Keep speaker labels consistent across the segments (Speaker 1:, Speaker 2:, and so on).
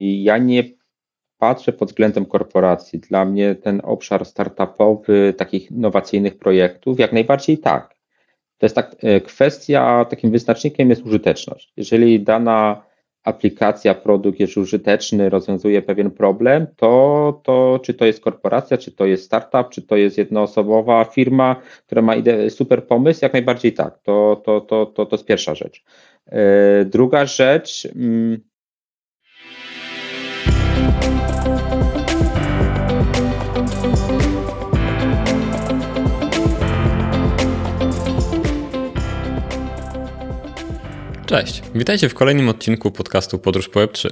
Speaker 1: I ja nie patrzę pod względem korporacji. Dla mnie ten obszar startupowy, takich innowacyjnych projektów, jak najbardziej tak. To jest tak, e, kwestia, takim wyznacznikiem jest użyteczność. Jeżeli dana aplikacja, produkt jest użyteczny, rozwiązuje pewien problem, to, to czy to jest korporacja, czy to jest startup, czy to jest jednoosobowa firma, która ma ide- super pomysł, jak najbardziej tak. To, to, to, to, to jest pierwsza rzecz. E, druga rzecz. Mm,
Speaker 2: Cześć, witajcie w kolejnym odcinku podcastu Podróż po Web3.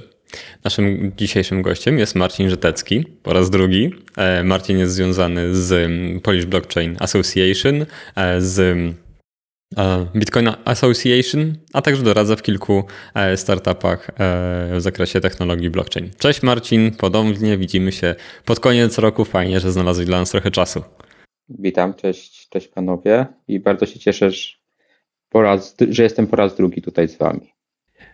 Speaker 2: Naszym dzisiejszym gościem jest Marcin Żytecki po raz drugi. E, Marcin jest związany z Polish Blockchain Association, e, z e, Bitcoin Association, a także doradza w kilku startupach w zakresie technologii blockchain. Cześć Marcin, podobnie widzimy się pod koniec roku. Fajnie, że znalazłeś dla nas trochę czasu.
Speaker 1: Witam, cześć, cześć panowie i bardzo się cieszę, po raz, że jestem po raz drugi tutaj z wami.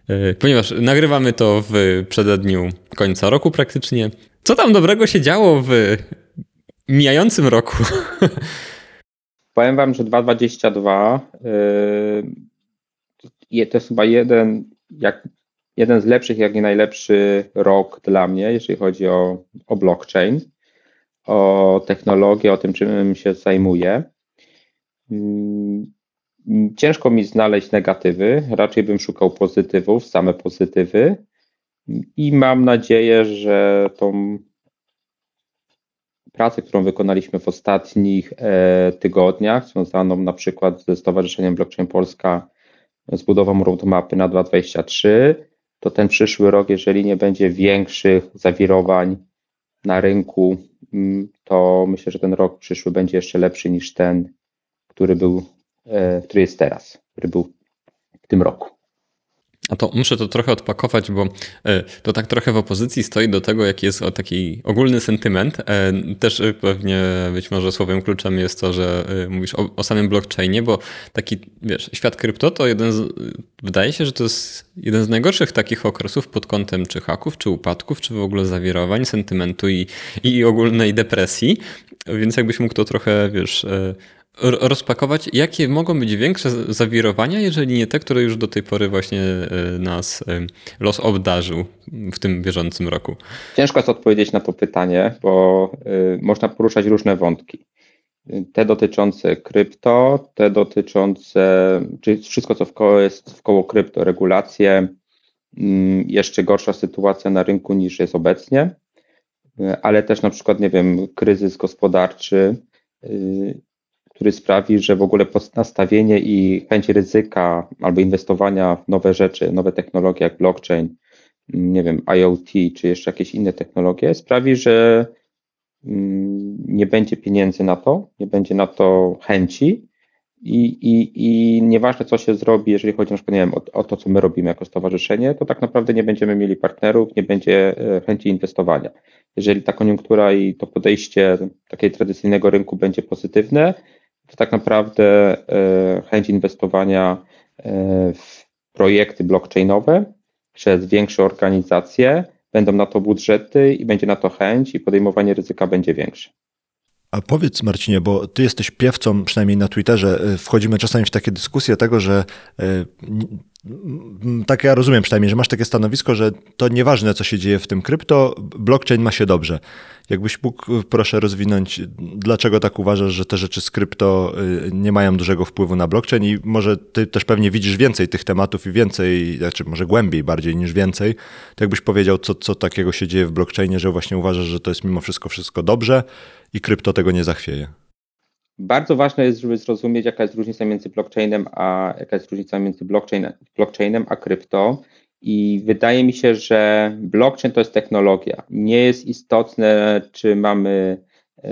Speaker 2: E, ponieważ nagrywamy to w przededniu końca roku praktycznie. Co tam dobrego się działo w mijającym roku?
Speaker 1: Powiem wam, że 2022 yy, to jest chyba jeden, jak, jeden z lepszych, jak nie najlepszy rok dla mnie, jeżeli chodzi o, o blockchain, o technologię, o tym, czym się zajmuję. Yy, Ciężko mi znaleźć negatywy, raczej bym szukał pozytywów, same pozytywy. I mam nadzieję, że tą pracę, którą wykonaliśmy w ostatnich e, tygodniach, związaną na przykład ze Stowarzyszeniem Blockchain Polska z budową roadmapy na 2023, to ten przyszły rok, jeżeli nie będzie większych zawirowań na rynku, mm, to myślę, że ten rok przyszły będzie jeszcze lepszy niż ten, który był który jest teraz, który był w tym roku.
Speaker 2: A to muszę to trochę odpakować, bo e, to tak trochę w opozycji stoi do tego, jaki jest taki ogólny sentyment. E, też pewnie być może słowem kluczem jest to, że mówisz o, o samym blockchainie, bo taki, wiesz, świat krypto to jeden z, wydaje się, że to jest jeden z najgorszych takich okresów pod kątem czy haków, czy upadków, czy w ogóle zawirowań, sentymentu i, i ogólnej depresji. Więc jakbyś mógł to trochę, wiesz, rozpakować, jakie mogą być większe zawirowania, jeżeli nie te, które już do tej pory właśnie e, nas e, los obdarzył w tym bieżącym roku?
Speaker 1: Ciężko jest odpowiedzieć na to pytanie, bo e, można poruszać różne wątki. Te dotyczące krypto, te dotyczące, czyli wszystko, co w koło jest w koło krypto, regulacje, mm, jeszcze gorsza sytuacja na rynku niż jest obecnie, ale też na przykład, nie wiem, kryzys gospodarczy, który sprawi, że w ogóle nastawienie i chęć ryzyka albo inwestowania w nowe rzeczy, nowe technologie jak blockchain, nie wiem, IoT czy jeszcze jakieś inne technologie sprawi, że mm, nie będzie pieniędzy na to, nie będzie na to chęci i, i, i nieważne co się zrobi, jeżeli chodzi na przykład nie wiem, o, o to, co my robimy jako stowarzyszenie, to tak naprawdę nie będziemy mieli partnerów, nie będzie e, chęci inwestowania. Jeżeli ta koniunktura i to podejście takiego tradycyjnego rynku będzie pozytywne, to tak naprawdę e, chęć inwestowania e, w projekty blockchainowe przez większe organizacje, będą na to budżety i będzie na to chęć i podejmowanie ryzyka będzie większe.
Speaker 3: A powiedz Marcinie, bo ty jesteś piewcą, przynajmniej na Twitterze, e, wchodzimy czasami w takie dyskusje tego, że tak ja rozumiem przynajmniej, że masz takie stanowisko, że to nieważne, co się dzieje w tym krypto, blockchain ma się dobrze. Jakbyś mógł, proszę, rozwinąć, dlaczego tak uważasz, że te rzeczy z krypto y, nie mają dużego wpływu na blockchain i może ty też pewnie widzisz więcej tych tematów i więcej, znaczy może głębiej bardziej niż więcej, to jakbyś powiedział, co, co takiego się dzieje w blockchainie, że właśnie uważasz, że to jest mimo wszystko wszystko dobrze i krypto tego nie zachwieje.
Speaker 1: Bardzo ważne jest, żeby zrozumieć, jaka jest różnica między blockchainem, a jaka jest różnica między blockchain, blockchainem a krypto. I wydaje mi się, że blockchain to jest technologia. Nie jest istotne, czy mamy e,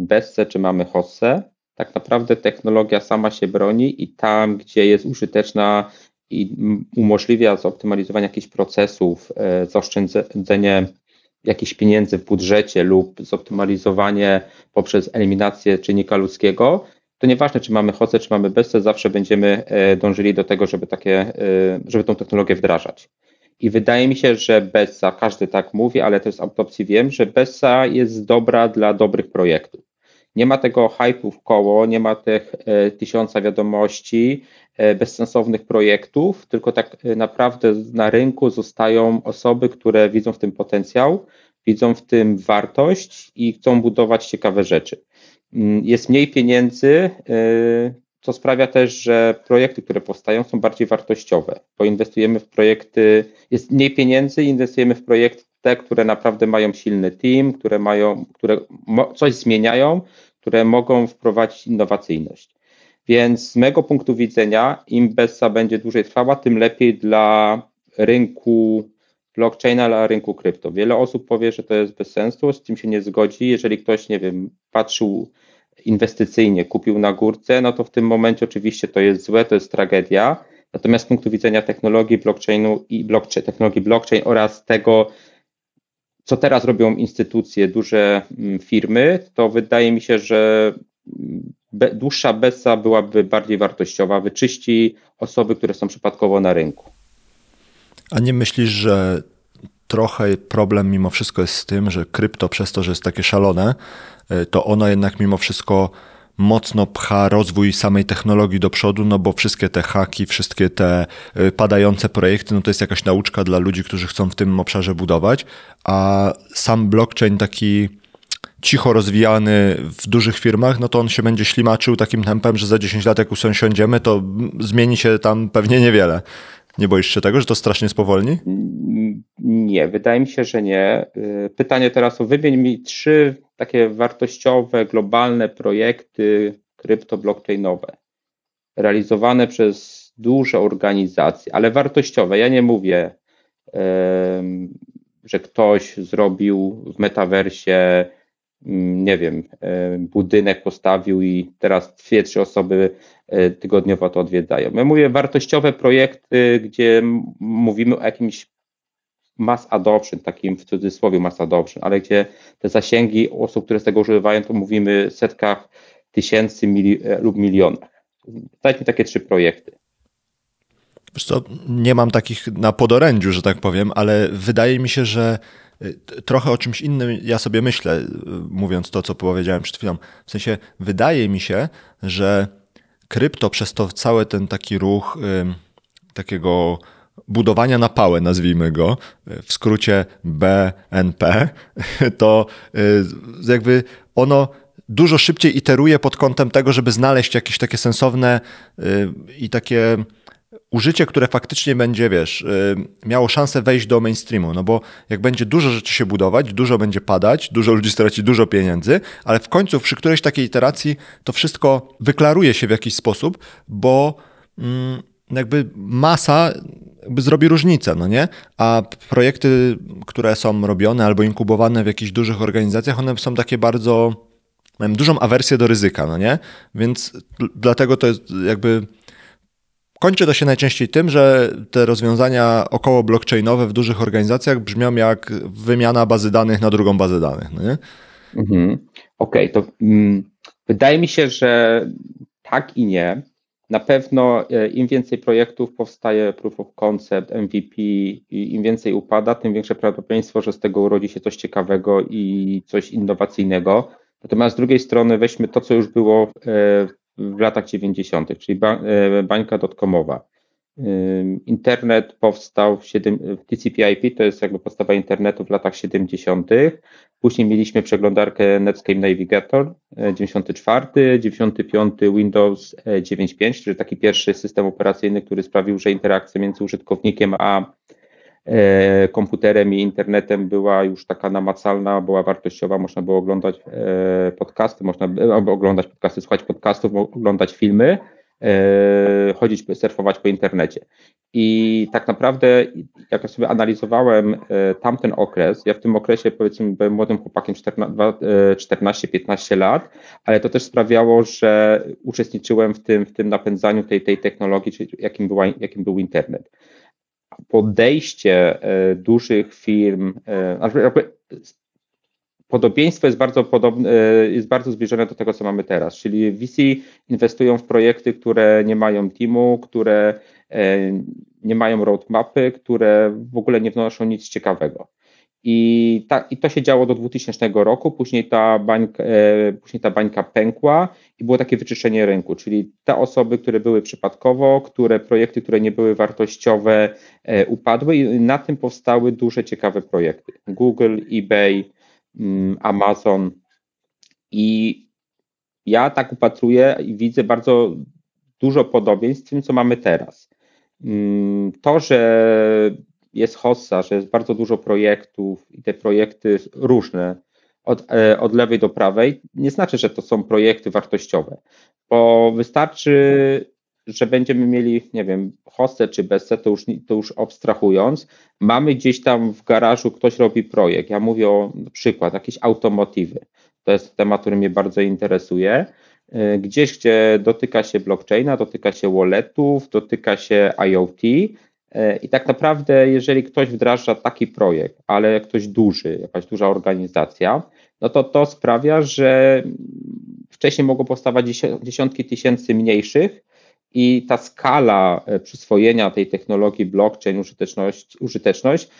Speaker 1: Bessę, czy mamy Hossę. Tak naprawdę technologia sama się broni i tam, gdzie jest użyteczna i umożliwia zoptymalizowanie jakichś procesów, e, zaoszczędzenie jakichś pieniędzy w budżecie lub zoptymalizowanie poprzez eliminację czynnika ludzkiego, to nieważne, czy mamy HOCE, czy mamy BESE, zawsze będziemy e, dążyli do tego, żeby takie, e, żeby tą technologię wdrażać. I wydaje mi się, że Bessa, każdy tak mówi, ale też z autopsji wiem, że Bessa jest dobra dla dobrych projektów. Nie ma tego hype'u w koło, nie ma tych e, tysiąca wiadomości, bezsensownych projektów, tylko tak naprawdę na rynku zostają osoby, które widzą w tym potencjał, widzą w tym wartość i chcą budować ciekawe rzeczy. Mm, jest mniej pieniędzy, e, co sprawia też, że projekty, które powstają, są bardziej wartościowe, bo inwestujemy w projekty, jest mniej pieniędzy, inwestujemy w projekty, te, które naprawdę mają silny team, które mają, które coś zmieniają, które mogą wprowadzić innowacyjność. Więc z mego punktu widzenia, im BESA będzie dłużej trwała, tym lepiej dla rynku blockchaina, dla rynku krypto. Wiele osób powie, że to jest bez sensu, z tym się nie zgodzi. Jeżeli ktoś, nie wiem, patrzył inwestycyjnie, kupił na górce, no to w tym momencie oczywiście to jest złe, to jest tragedia. Natomiast z punktu widzenia technologii blockchainu i blockchain, technologii blockchain oraz tego, co teraz robią instytucje, duże mm, firmy, to wydaje mi się, że be, dłuższa BESA byłaby bardziej wartościowa, wyczyści osoby, które są przypadkowo na rynku.
Speaker 3: A nie myślisz, że trochę problem mimo wszystko jest z tym, że krypto przez to, że jest takie szalone, e, to ono jednak mimo wszystko mocno pcha rozwój samej technologii do przodu, no bo wszystkie te haki, wszystkie te e, padające projekty, no to jest jakaś nauczka dla ludzi, którzy chcą w tym obszarze budować, a sam blockchain taki cicho rozwijany w dużych firmach, no to on się będzie ślimaczył takim tempem, że za 10 lat jak usiądziemy, to zmieni się tam pewnie niewiele. Nie boisz się tego, że to strasznie spowolni?
Speaker 1: Nie, wydaje mi się, że nie. Y, pytanie teraz o wymień mi trzy takie wartościowe, globalne projekty krypto-blockchainowe, realizowane przez duże organizacje, ale wartościowe. Ja nie mówię, że ktoś zrobił w metaversie Mm, nie wiem, budynek postawił i teraz dwie, trzy osoby tygodniowo to odwiedzają. Ja mówię wartościowe projekty, gdzie mówimy o jakimś mass adoption, takim w cudzysłowie mass adoption, ale gdzie te zasięgi osób, które z tego używają, to mówimy setkach tysięcy mili e, lub milionach. Dajcie takie trzy projekty.
Speaker 3: Wiesz co, nie mam takich na podorędziu, że tak powiem, ale wydaje mi się, że Y, trochę o czymś innym ja sobie myślę, mówiąc to, co powiedziałem przed chwilą. W sensie wydaje mi się, że krypto przez to cały ten taki ruch y, takiego budowania na pałę, nazwijmy go, w skrócie BNP, to jakby ono dużo szybciej iteruje pod kątem tego, żeby znaleźć jakieś takie sensowne i takie użycie, które faktycznie będzie, wiesz, y, miało szansę wejść do mainstreamu, no bo jak będzie dużo rzeczy się budować, dużo będzie padać, dużo ludzi straci dużo pieniędzy, ale w końcu przy którejś takiej iteracji to wszystko wyklaruje się w jakiś sposób, bo mm, jakby masa jakby zrobi różnicę, no nie? A projekty, które są robione albo inkubowane w jakichś dużych organizacjach, one są takie bardzo, mają dużą awersję do ryzyka, no nie? Więc dlatego to jest jakby Kończy to się najczęściej tym, że te rozwiązania około blockchainowe w dużych organizacjach brzmią jak wymiana bazy danych na drugą bazę danych. No?
Speaker 1: Mhm. Okej, okay, to mm, wydaje mi się, że tak i nie. Na pewno e, im więcej projektów powstaje proof of concept, MVP i im więcej upada, tym większe prawdopodobieństwo, że z tego urodzi się coś ciekawego i coś innowacyjnego. Natomiast z drugiej strony weźmy to, co już było e, w latach 90., czyli e, bańka dotcomowa. Internet powstał w 7, TCP/IP, to jest jakby podstawa internetu w latach 70. Później mieliśmy przeglądarkę Netscape Navigator 94, e, 95 Windows 9.5, e, czyli taki pierwszy system operacyjny, który sprawił, że interakcja między użytkownikiem a E, komputerem i internetem była już taka namacalna, była wartościowa, można było oglądać e, podcasty, można było oglądać podcasty, słuchać podcastów, oglądać filmy, e, chodzić, surfować po internecie. I tak naprawdę, jak ja sobie analizowałem tamten okres, ja w tym okresie powiedzmy byłem młodym chłopakiem 14-15 lat, ale to też sprawiało, że uczestniczyłem w tym, w tym napędzaniu tej, tej technologii, czyli jakim, była, jakim był internet podejście e, dużych firm, e, podobieństwo jest bardzo podobne, jest bardzo zbliżone do tego, co mamy teraz, czyli VC inwestują w projekty, które nie mają teamu, które nie mają roadmapy, które w ogóle nie wnoszą nic ciekawego. I, ta, I to się działo do 2000 roku, później ta, bańka, e, później ta bańka pękła i było takie wyczyszczenie rynku, czyli te osoby, które były przypadkowo, które projekty, które nie były wartościowe, e, upadły i na tym powstały duże, ciekawe projekty. Google, eBay, mm, Amazon. I ja tak upatruję i widzę bardzo dużo podobieństw z tym, co mamy teraz. Mm, to, że jest hossa, że jest bardzo dużo projektów i te projekty różne od, e, od lewej do prawej, nie znaczy, że to są projekty wartościowe, bo wystarczy, że będziemy mieli, nie wiem, hossę czy bessę, to już, to już abstrahując, mamy gdzieś tam w garażu, ktoś robi projekt, ja mówię o na przykład jakieś automotywy, to jest temat, który mnie bardzo interesuje, e, gdzieś, gdzie dotyka się blockchaina, dotyka się walletów, dotyka się IoT, I tak naprawdę, jeżeli ktoś wdraża taki projekt, ale ktoś duży, jakaś duża organizacja, no to to sprawia, że wcześniej mogło powstawać dziesiątki tysięcy mniejszych, i ta skala e, przyswojenia tej technologii blockchain, użyteczność, użyteczność e,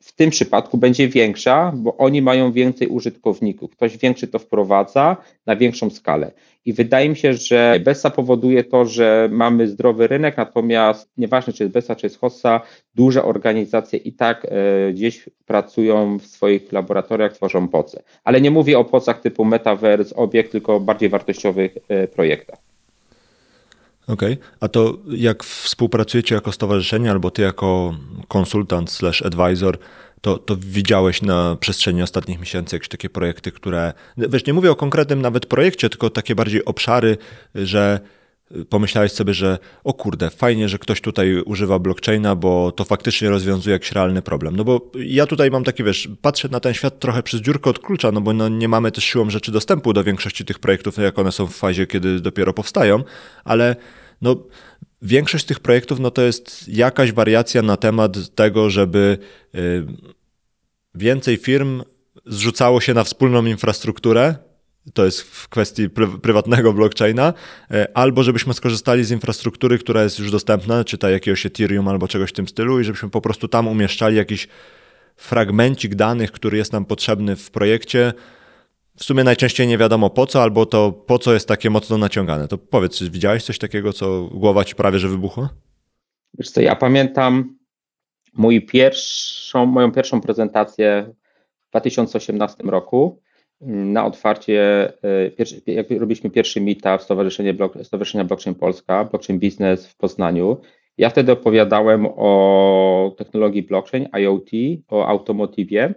Speaker 1: w tym przypadku będzie większa, bo oni mają więcej użytkowników. Ktoś większy to wprowadza na większą skalę. I wydaje mi się, że BESA powoduje to, że mamy zdrowy rynek, natomiast nieważne czy jest BESA, czy jest HOSA, duże organizacje i tak e, gdzieś pracują w swoich laboratoriach, tworzą poce. Ale nie mówię o pocach typu Metaverse, obiekt, tylko bardziej wartościowych projektach.
Speaker 3: Okej, okay. a to jak współpracujecie jako stowarzyszenie albo ty jako konsultant slash advisor, to, to widziałeś na przestrzeni ostatnich miesięcy jakieś takie projekty, które, wiesz, nie mówię o konkretnym nawet projekcie, tylko takie bardziej obszary, że pomyślałeś sobie, że o kurde, fajnie, że ktoś tutaj używa blockchaina, bo to faktycznie rozwiązuje jakiś realny problem. No bo ja tutaj mam takie, wiesz, patrzę na ten świat trochę przez dziurkę od klucza, no bo no nie mamy też siłą rzeczy dostępu do większości tych projektów, jak one są w fazie, kiedy dopiero powstają, ale no większość tych projektów, no to jest jakaś wariacja na temat tego, żeby y, więcej firm zrzucało się na wspólną infrastrukturę, to jest w kwestii prywatnego blockchaina, e, albo żebyśmy skorzystali z infrastruktury, która jest już dostępna, czy ta jakiegoś Ethereum albo czegoś w tym stylu i żebyśmy po prostu tam umieszczali jakiś fragmencik danych, który jest nam potrzebny w projekcie. W sumie najczęściej nie wiadomo po co, albo to po co jest takie mocno naciągane. To powiedz, czy widziałeś coś takiego, co głowa ci prawie że wybuchła?
Speaker 1: Wiesz co, ja pamiętam mój pierwszą, moją pierwszą prezentację w 2018 roku na otwarcie, e, jak robiliśmy pierwszy meetup Stowarzyszenie Blok, Stowarzyszenia Blockchain Polska, Blockchain Business w Poznaniu, ja wtedy opowiadałem o technologii blockchain, IoT, o automotywie.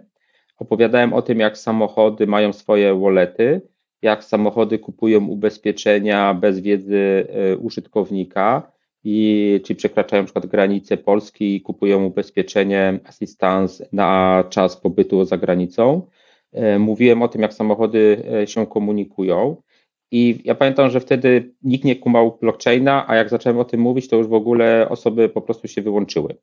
Speaker 1: Opowiadałem o tym, jak samochody mają swoje wallety, jak samochody kupują ubezpieczenia bez wiedzy e, użytkownika, i czy przekraczają na przykład granice Polski i kupują ubezpieczenie assistance na czas pobytu za granicą. E, mówiłem o tym, jak samochody e, się komunikują. I ja pamiętam, że wtedy nikt nie kumał blockchaina, a jak zacząłem o tym mówić, to już w ogóle osoby po prostu się wyłączyły.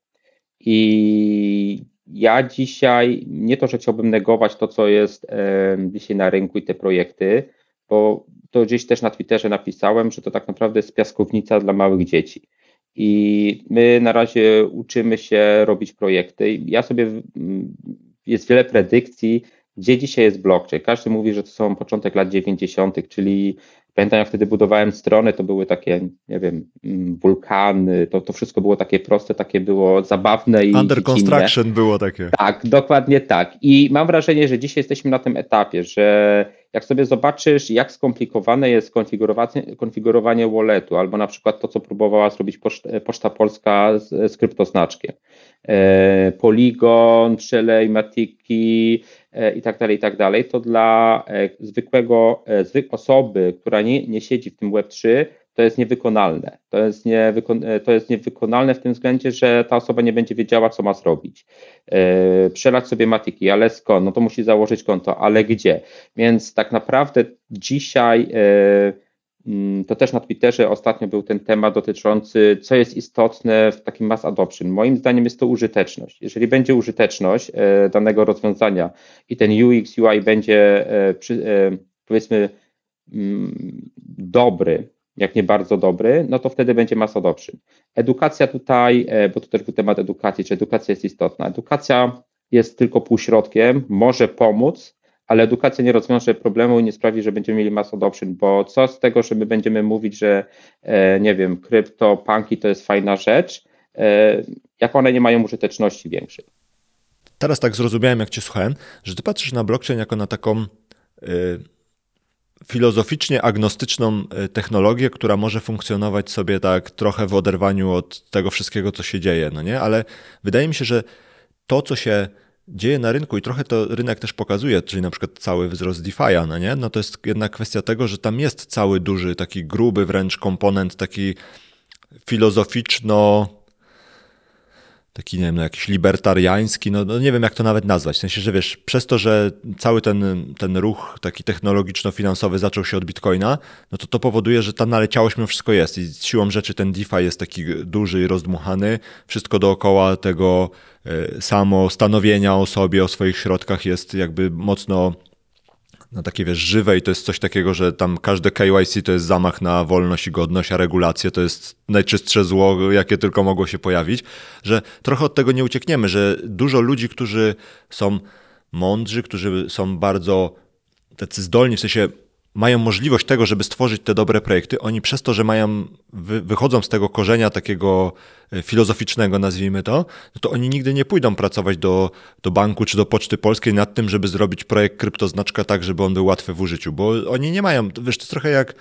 Speaker 1: I ja dzisiaj nie to, że chciałbym negować to, co jest e, dzisiaj na rynku i te projekty, bo to gdzieś też na Twitterze napisałem, że to tak naprawdę jest piaskownica dla małych dzieci. I my na razie uczymy się robić projekty. Ja sobie, jest wiele predykcji, gdzie dzisiaj jest blockchain? Każdy mówi, że to są początek lat 90., czyli pamiętam, jak wtedy budowałem strony, to były takie, nie wiem, mm, wulkany, to, to wszystko było takie proste, takie było zabawne i.
Speaker 3: Under construction było takie.
Speaker 1: Tak, dokładnie tak. I mam wrażenie, że dzisiaj jesteśmy na tym etapie, że jak sobie zobaczysz, jak skomplikowane jest konfigurowanie, konfigurowanie walletu, albo na przykład to, co próbowała zrobić Poczta, Poczta Polska z, z kryptoznaczkiem. E, Polygon, Przelej, Matiki, i tak dalej, i tak dalej, to dla e, zwykłego, e, zwykłej osoby, która nie, nie siedzi w tym Web3, to jest niewykonalne. To jest, niewykon, to jest niewykonalne w tym względzie, że ta osoba nie będzie wiedziała, co ma zrobić. przelać sobie matiki, ale skąd? No to musi założyć konto, ale gdzie? Więc tak naprawdę dzisiaj mm, to też na Twitterze ostatnio był ten temat dotyczący, co jest istotne w takim mass adoption. Moim zdaniem jest to użyteczność. Jeżeli będzie użyteczność e, danego rozwiązania i ten UX, UI będzie e, powiedzmy mm, dobry, jak nie bardzo dobry, no to wtedy będzie mass adoption. Edukacja tutaj, bo to też był temat edukacji, czy edukacja jest istotna. Edukacja jest tylko półśrodkiem, może pomóc, ale edukacja nie rozwiąże problemu i nie sprawi, że będziemy mieli mass adoption, bo co z tego, że my będziemy mówić, że e, nie wiem, krypto, punki to jest fajna rzecz, e, jak one nie mają użyteczności większej.
Speaker 3: Teraz tak zrozumiałem, jak cię słuchałem, że ty patrzysz na blockchain jako na taką y, filozoficznie agnostyczną technologię, która może funkcjonować sobie tak trochę w oderwaniu od tego wszystkiego, co się dzieje, no nie? Ale wydaje mi się, że to, co się dzieje na rynku i trochę to rynek też pokazuje, czyli na przykład cały wzrost DeFi'a, no nie? No to jest jednak kwestia tego, że tam jest cały duży, taki gruby wręcz komponent, taki filozoficzno taki, nie wiem, no jakiś libertariański, no, no, nie wiem jak to nawet nazwać. W sensie, że wiesz, przez to, że cały ten, ten ruch taki technologiczno-finansowy zaczął się od Bitcoina, no to to powoduje, że ta naleciałość mimo wszystko jest i siłą rzeczy ten DeFi jest taki duży i rozdmuchany. Wszystko dookoła tego e, samo stanowienia o sobie, o swoich środkach jest jakby mocno na takie wiesz, żywe i to jest coś takiego, że tam każde KYC to jest zamach na wolność i godność, a regulacje to jest najczystsze zło, jakie tylko mogło się pojawić, że trochę od tego nie uciekniemy, że dużo ludzi, którzy są mądrzy, którzy są bardzo tacy zdolni, w sensie mają możliwość tego, żeby stworzyć te dobre projekty, oni przez to, że mają, wy, wychodzą z tego korzenia takiego e, filozoficznego, nazwijmy to, no to oni nigdy nie pójdą pracować do, do banku czy do Poczty Polskiej nad tym, żeby zrobić projekt kryptoznaczka tak, żeby on był łatwy w użyciu, bo oni nie mają, wiesz, to jest trochę jak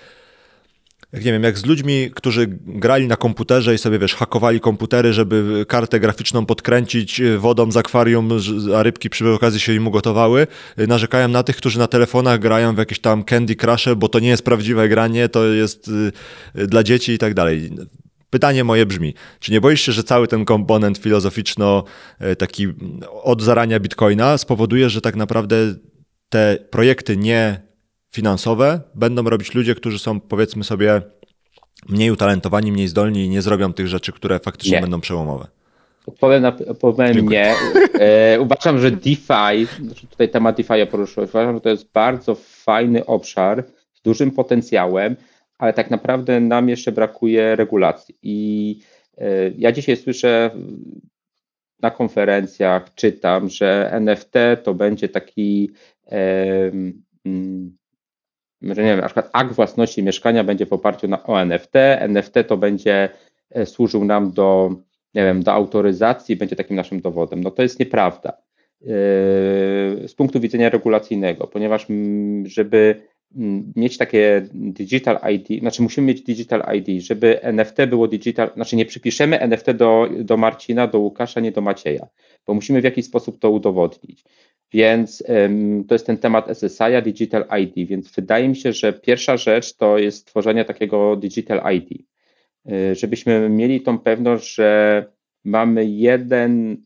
Speaker 3: jak nie wiem, jak z ludźmi, którzy grali na komputerze i sobie, wiesz, hakowali komputery, żeby kartę graficzną podkręcić y, wodą z akwarium, a rybki przy okazji się im ugotowały, y, narzekają na tych, którzy na telefonach grają w jakieś tam Candy Crush, bo to nie jest prawdziwe granie, to jest y, dla dzieci i tak dalej. Pytanie moje brzmi, czy nie boisz się, że cały ten komponent filozoficzno taki od zarania Bitcoina spowoduje, że tak naprawdę te projekty nie finansowe będą robić ludzie, którzy są powiedzmy sobie mniej utalentowani, mniej zdolni i nie zrobią tych rzeczy, które faktycznie nie. będą przełomowe.
Speaker 1: Odpowiem, na, powiem nie. E, uważam, że DeFi, znaczy tutaj temat DeFi poruszyłem, uważam, że to jest bardzo fajny obszar z dużym potencjałem, ale tak naprawdę nam jeszcze brakuje regulacji. I e, ja dzisiaj słyszę na konferencjach, czytam, że NFT to będzie taki e, że nie wiem, na przykład akt własności mieszkania będzie w oparciu na, o NFT, NFT to będzie e, służył nam do, nie wiem, do autoryzacji, będzie takim naszym dowodem. No to jest nieprawda e, z punktu widzenia regulacyjnego, ponieważ żeby mieć takie digital ID, znaczy musimy mieć digital ID, żeby NFT było digital, znaczy nie przypiszemy NFT do, do Marcina, do Łukasza, nie do Macieja, bo musimy w jakiś sposób to udowodnić. Więc to jest ten temat SSI, Digital ID, więc wydaje mi się, że pierwsza rzecz to jest stworzenie takiego Digital ID, y, żebyśmy mieli tą pewność, że mamy jeden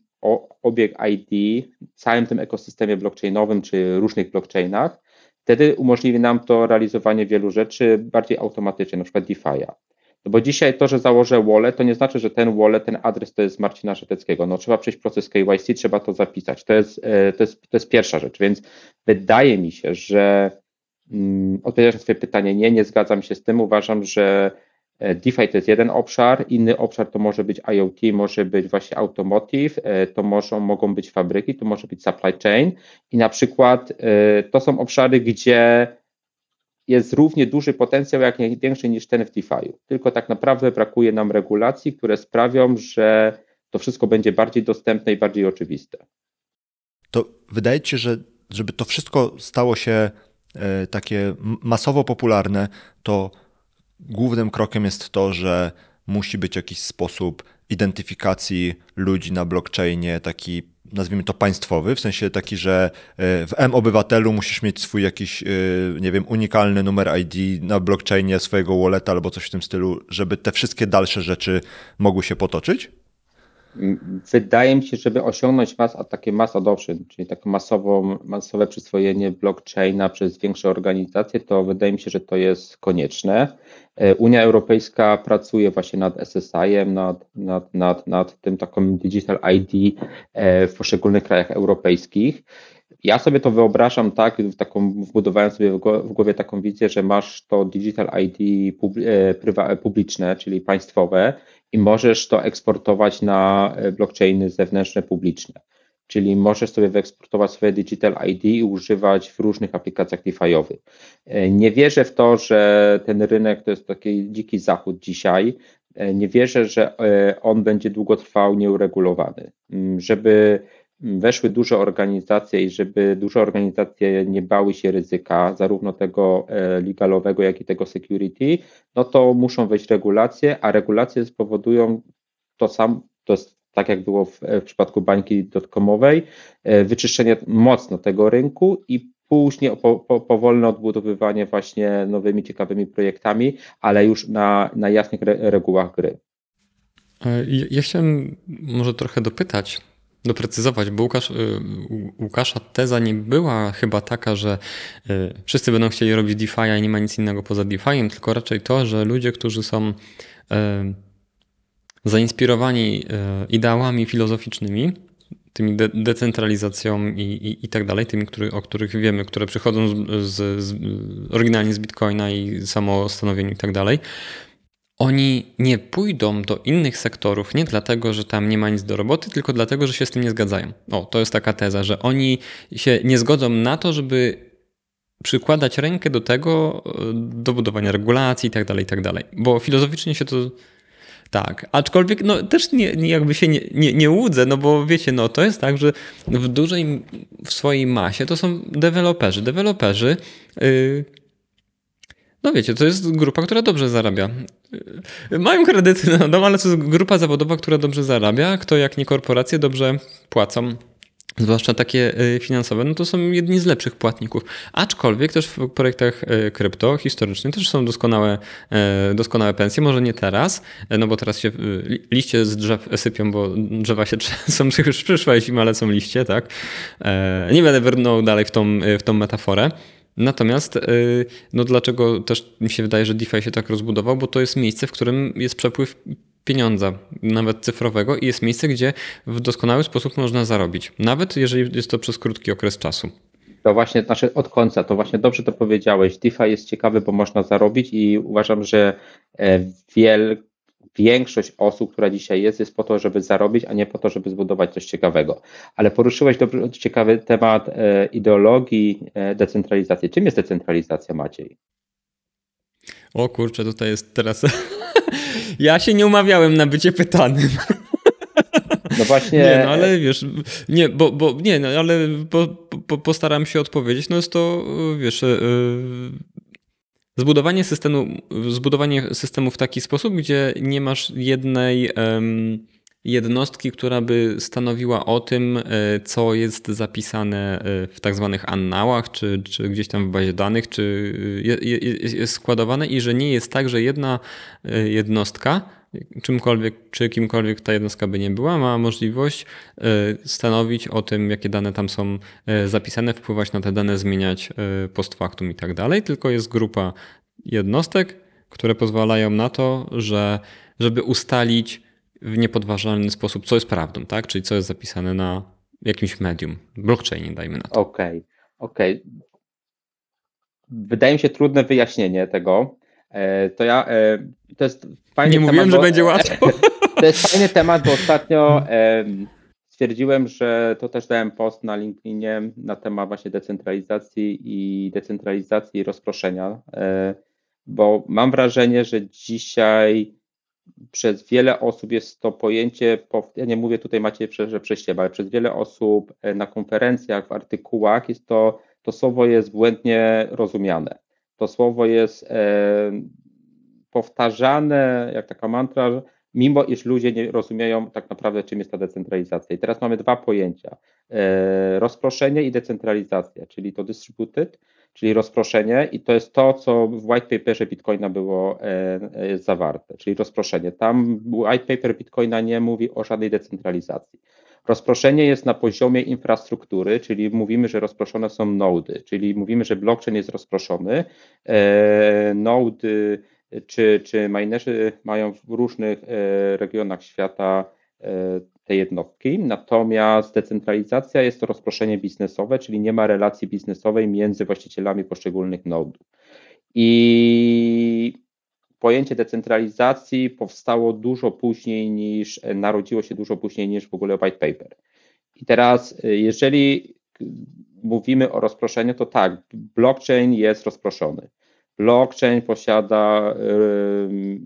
Speaker 1: obieg ID w całym tym ekosystemie blockchainowym czy różnych blockchainach, wtedy umożliwi nam to realizowanie wielu rzeczy bardziej automatycznie, na przykład DeFi'a. No bo dzisiaj to, że założę wallet, to nie znaczy, że ten wallet, ten adres to jest Marcina Szeteckiego. No trzeba przejść proces KYC, trzeba to zapisać. To jest, e, to jest, to jest pierwsza rzecz, więc wydaje mi się, że mm, odpowiadając na Twoje pytanie, nie, nie zgadzam się z tym. Uważam, że e, DeFi to jest jeden obszar, inny obszar to może być IoT, może być właśnie automotive, e, to może, mogą być fabryki, to może być supply chain i na przykład to są obszary, gdzie jest równie duży potencjał, jak nie większy niż ten w DeFi. Tylko tak naprawdę brakuje nam regulacji, które sprawią, że to wszystko będzie bardziej dostępne i bardziej oczywiste.
Speaker 3: To wydaje ci się, że żeby to wszystko stało się e, takie masowo popularne, to głównym krokiem jest to, że musi być jakiś sposób identyfikacji ludzi na blockchainie, taki nazwijmy to państwowy, w sensie taki, że e, w M-Obywatelu musisz mieć swój jakiś, e, nie wiem, unikalny numer ID na blockchainie swojego walleta albo coś w tym stylu, żeby te wszystkie dalsze rzeczy mogły się potoczyć?
Speaker 1: Wydaje mi się, żeby osiągnąć mas, takie mass adoption, czyli takie masową, masowe przyswojenie blockchaina przez większe organizacje, to wydaje mi się, że to jest konieczne. E, Unia Europejska pracuje właśnie nad SSI-em, nad, nad, nad, nad tym taką Digital ID e, w poszczególnych krajach europejskich. Ja sobie to wyobrażam tak, taką, wbudowałem sobie w głowie taką wizję, że masz to Digital ID e, publiczne, czyli państwowe i możesz to eksportować na e, blockchainy zewnętrzne, publiczne. Czyli możesz sobie wyeksportować swoje Digital ID i używać w różnych aplikacjach DeFi'owych. E, nie wierzę w to, że ten rynek to jest taki dziki zachód dzisiaj. Nie wierzę, że on będzie długotrwał nieuregulowany. Mm, żeby weszły duże organizacje i żeby duże organizacje nie bały się ryzyka, zarówno tego e, legalowego, jak i tego security, no to muszą wejść regulacje, a regulacje spowodują to sam, to jest tak jak było w, w przypadku bańki dotkomowej, e, wyczyszczenie mocno tego rynku i później po, po, powolne odbudowywanie właśnie nowymi ciekawymi projektami, ale już na, na jasnych re, regułach gry.
Speaker 2: E, ja chciałem może trochę dopytać, doprecyzować, bo Łukasz, y, Łukasza teza nie była chyba taka, że y, wszyscy będą chcieli robić DeFi i nie ma nic innego poza DeFi'em, tylko raczej to, że ludzie, którzy są y, zainspirowani ideałami filozoficznymi, tymi de decentralizacją i, i, i tak dalej, tymi, który, o których wiemy, które przychodzą z, z, z, oryginalnie z Bitcoina i samostanowieniu i tak dalej, oni nie pójdą do innych sektorów nie dlatego, że tam nie ma nic do roboty, tylko dlatego, że się z tym nie zgadzają. O, to jest taka teza, że oni się nie zgodzą na to, żeby przykładać rękę do tego, do budowania regulacji i tak dalej, tak dalej. Bo filozoficznie się to tak, aczkolwiek no też nie, nie jakby się nie, nie, nie łudzę, no bo wiecie, no to jest tak, że w dużej, w swojej masie to są deweloperzy. Deweloperzy yy, no wiecie, to jest grupa, która dobrze zarabia. Mają kredyty, no, no ale to jest grupa zawodowa, która dobrze zarabia. Kto jak nie korporacje dobrze płacą zwłaszcza takie y, finansowe, no to są jedni z lepszych płatników. Aczkolwiek też w projektach y, krypto historycznie też są doskonałe, y, doskonałe pensje, może nie teraz, no bo teraz się liście z drzew sypią, bo drzewa się trzęsą, już przyszła zima, ale są liście, tak? Nie będę brnął dalej w tą, w tą metaforę. Natomiast y, no dlaczego też mi się wydaje, że DeFi się tak rozbudował, bo to jest miejsce, w którym jest przepływ pieniądza, nawet cyfrowego i jest miejsce, gdzie w doskonały sposób można zarobić, nawet jeżeli jest to przez krótki okres czasu.
Speaker 1: To właśnie, znaczy od końca, to właśnie dobrze to powiedziałeś. DeFi jest ciekawy, bo można zarobić i uważam, że e, wiel, większość osób, która dzisiaj jest, jest po to, żeby zarobić, a nie po to, żeby zbudować coś ciekawego. Ale poruszyłeś dobry, ciekawy temat e, ideologii e, decentralizacji. Czym jest decentralizacja, Maciej?
Speaker 2: O kurczę, tutaj jest teraz. ja się nie umawiałem na bycie pytanym.
Speaker 1: No właśnie.
Speaker 2: Nie, no ale wiesz, nie, bo, bo nie, no ale po, po, postaram się odpowiedzieć. No jest to, wiesz, yy, Zbudowanie systemu, zbudowanie systemu w taki sposób, gdzie nie masz jednej jednostki, która by stanowiła o tym, e, co jest zapisane e, w tak zwanych annałach, czy, czy gdzieś tam w bazie danych, czy jest składowane i że nie jest tak, że jedna e, jednostka czymkolwiek, czy kimkolwiek ta jednostka by nie była, ma możliwość e, stanowić o tym, jakie dane tam są e, zapisane, wpływać na te dane, zmieniać e, post factum i tak dalej, tylko jest grupa jednostek, które pozwalają na to, że żeby ustalić w niepodważalny sposób, co jest prawdą, tak? Czyli co jest zapisane na jakimś medium, blockchainie, dajmy na to.
Speaker 1: Okej, okay, okej. Okay. Wydaje mi się trudne wyjaśnienie tego. To ja, to jest
Speaker 2: Fajny Nie temat, mówiłem, bo, że będzie łatwo.
Speaker 1: To jest fajny temat, bo ostatnio stwierdziłem, że to też dałem post na LinkedInie na temat właśnie decentralizacji i decentralizacji i rozproszenia, e, bo mam wrażenie, że dzisiaj przez wiele osób jest to pojęcie, ja nie mówię tutaj macie, że przeście, ale przez wiele osób e, na konferencjach, w artykułach jest to, to słowo jest błędnie rozumiane. To słowo jest powtarzane jak taka mantra, mimo iż ludzie nie rozumieją tak naprawdę, czym jest ta decentralizacja. I teraz mamy dwa pojęcia: e, rozproszenie i decentralizacja, czyli to distributed, czyli rozproszenie i to jest to, co w white paperze Bitcoina było e, zawarte, czyli rozproszenie. Tam white paper Bitcoina nie mówi o żadnej decentralizacji. Rozproszenie jest na poziomie infrastruktury, czyli mówimy, że rozproszone są nody, czyli mówimy, że blockchain jest rozproszony. Nody czy, czy minerzy mają w różnych regionach świata te jednostki, natomiast decentralizacja jest to rozproszenie biznesowe, czyli nie ma relacji biznesowej między właścicielami poszczególnych nodów. I pojęcie decentralizacji powstało dużo później niż, narodziło się dużo później niż w ogóle white paper. I teraz, jeżeli mówimy o rozproszeniu, to tak, blockchain jest rozproszony. Blockchain posiada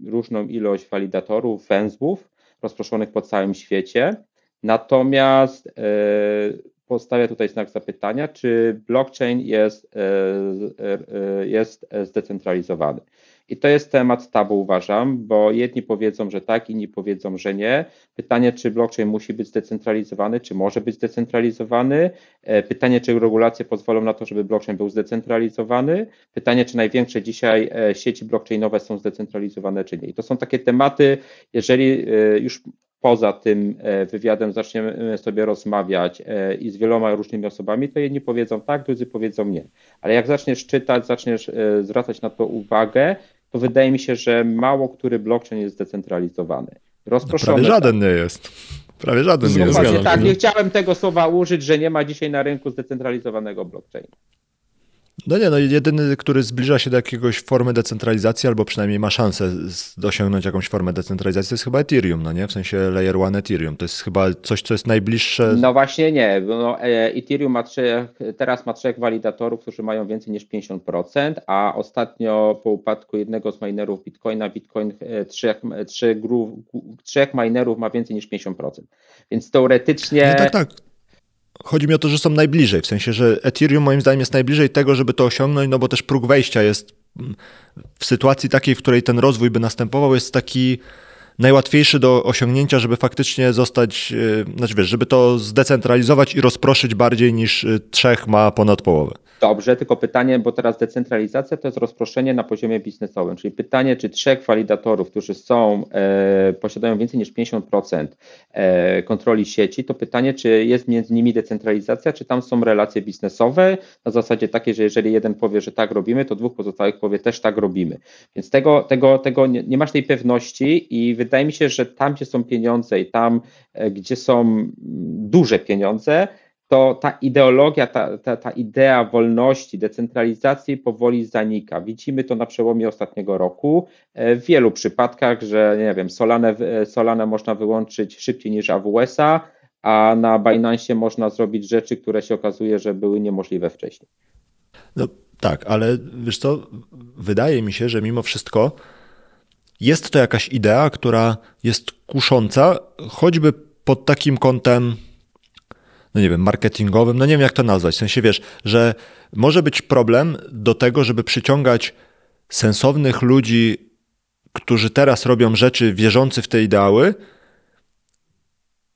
Speaker 1: różną ilość walidatorów, węzłów, rozproszonych po całym świecie. Natomiast e, postawia tutaj znak zapytania, czy blockchain jest, e, jest zdecentralizowany. I to jest temat tabu, uważam, bo jedni powiedzą, że tak, inni powiedzą, że nie. Pytanie, czy blockchain musi być zdecentralizowany, czy może być zdecentralizowany. Pytanie, czy regulacje pozwolą na to, żeby blockchain był zdecentralizowany. Pytanie, czy największe dzisiaj sieci blockchainowe są zdecentralizowane, czy nie. I to są takie tematy, jeżeli już poza tym e, wywiadem zaczniemy sobie rozmawiać e, i z wieloma różnymi osobami, to jedni powiedzą tak, drudzy powiedzą nie. Ale jak zaczniesz czytać, zaczniesz e, zwracać na to uwagę, to wydaje mi się, że mało który blockchain jest zdecentralizowany.
Speaker 3: Rozproszony. No prawie żaden nie jest. Prawie żaden nie jest.
Speaker 1: tak, nie chciałem tego słowa użyć, że nie ma dzisiaj na rynku zdecentralizowanego blockchaina.
Speaker 3: No nie, no jedyny, który zbliża się do jakiegoś formy decentralizacji, albo przynajmniej ma szansę osiągnąć jakąś formę decentralizacji, to jest chyba Ethereum, no nie? W sensie Layer 1 Ethereum. To jest chyba coś, co jest najbliższe.
Speaker 1: No właśnie nie. No, e, Ethereum ma trzech, teraz ma trzech walidatorów, którzy mają więcej niż 50%, a ostatnio po upadku jednego z minerów Bitcoina, Bitcoin e, trzech, trzech, trzech minerów ma więcej niż 50%. Więc teoretycznie.
Speaker 3: No tak, tak. Chodzi mi o to, że są najbliżej, w sensie, że Ethereum moim zdaniem jest najbliżej tego, żeby to osiągnąć, no bo też próg wejścia jest mm, w sytuacji takiej, w której ten rozwój by następował, jest taki najłatwiejszy do osiągnięcia, żeby faktycznie zostać, e, znaczy wiesz, żeby to zdecentralizować i rozproszyć bardziej niż e, trzech ma ponad połowę.
Speaker 1: Dobrze, tylko pytanie, bo teraz decentralizacja to jest rozproszenie na poziomie biznesowym, czyli pytanie, czy trzech walidatorów, którzy są, e, posiadają więcej niż 50% e, kontroli sieci, to pytanie, czy jest między nimi decentralizacja, czy tam są relacje biznesowe na zasadzie takiej, że jeżeli jeden powie, że tak robimy, to dwóch pozostałych powie też tak robimy. Więc tego, tego, tego nie, nie masz tej pewności i wydaje mi się, że tam, gdzie są pieniądze i tam, e, gdzie są duże pieniądze, to ta ideologia, ta, ta, ta idea wolności, decentralizacji powoli zanika. Widzimy to na przełomie ostatniego roku e, w wielu przypadkach, że nie wiem, Solanę, Solanę można wyłączyć szybciej niż AWS-a, a na Binance można zrobić rzeczy, które się okazuje, że były niemożliwe wcześniej.
Speaker 3: No tak, ale wiesz co, wydaje mi się, że mimo wszystko jest to jakaś idea, która jest kusząca, choćby pod takim kątem no nie wiem, marketingowym, no nie wiem jak to nazwać, w sensie wiesz, że może być problem do tego, żeby przyciągać sensownych ludzi, którzy teraz robią rzeczy wierzący w te ideały,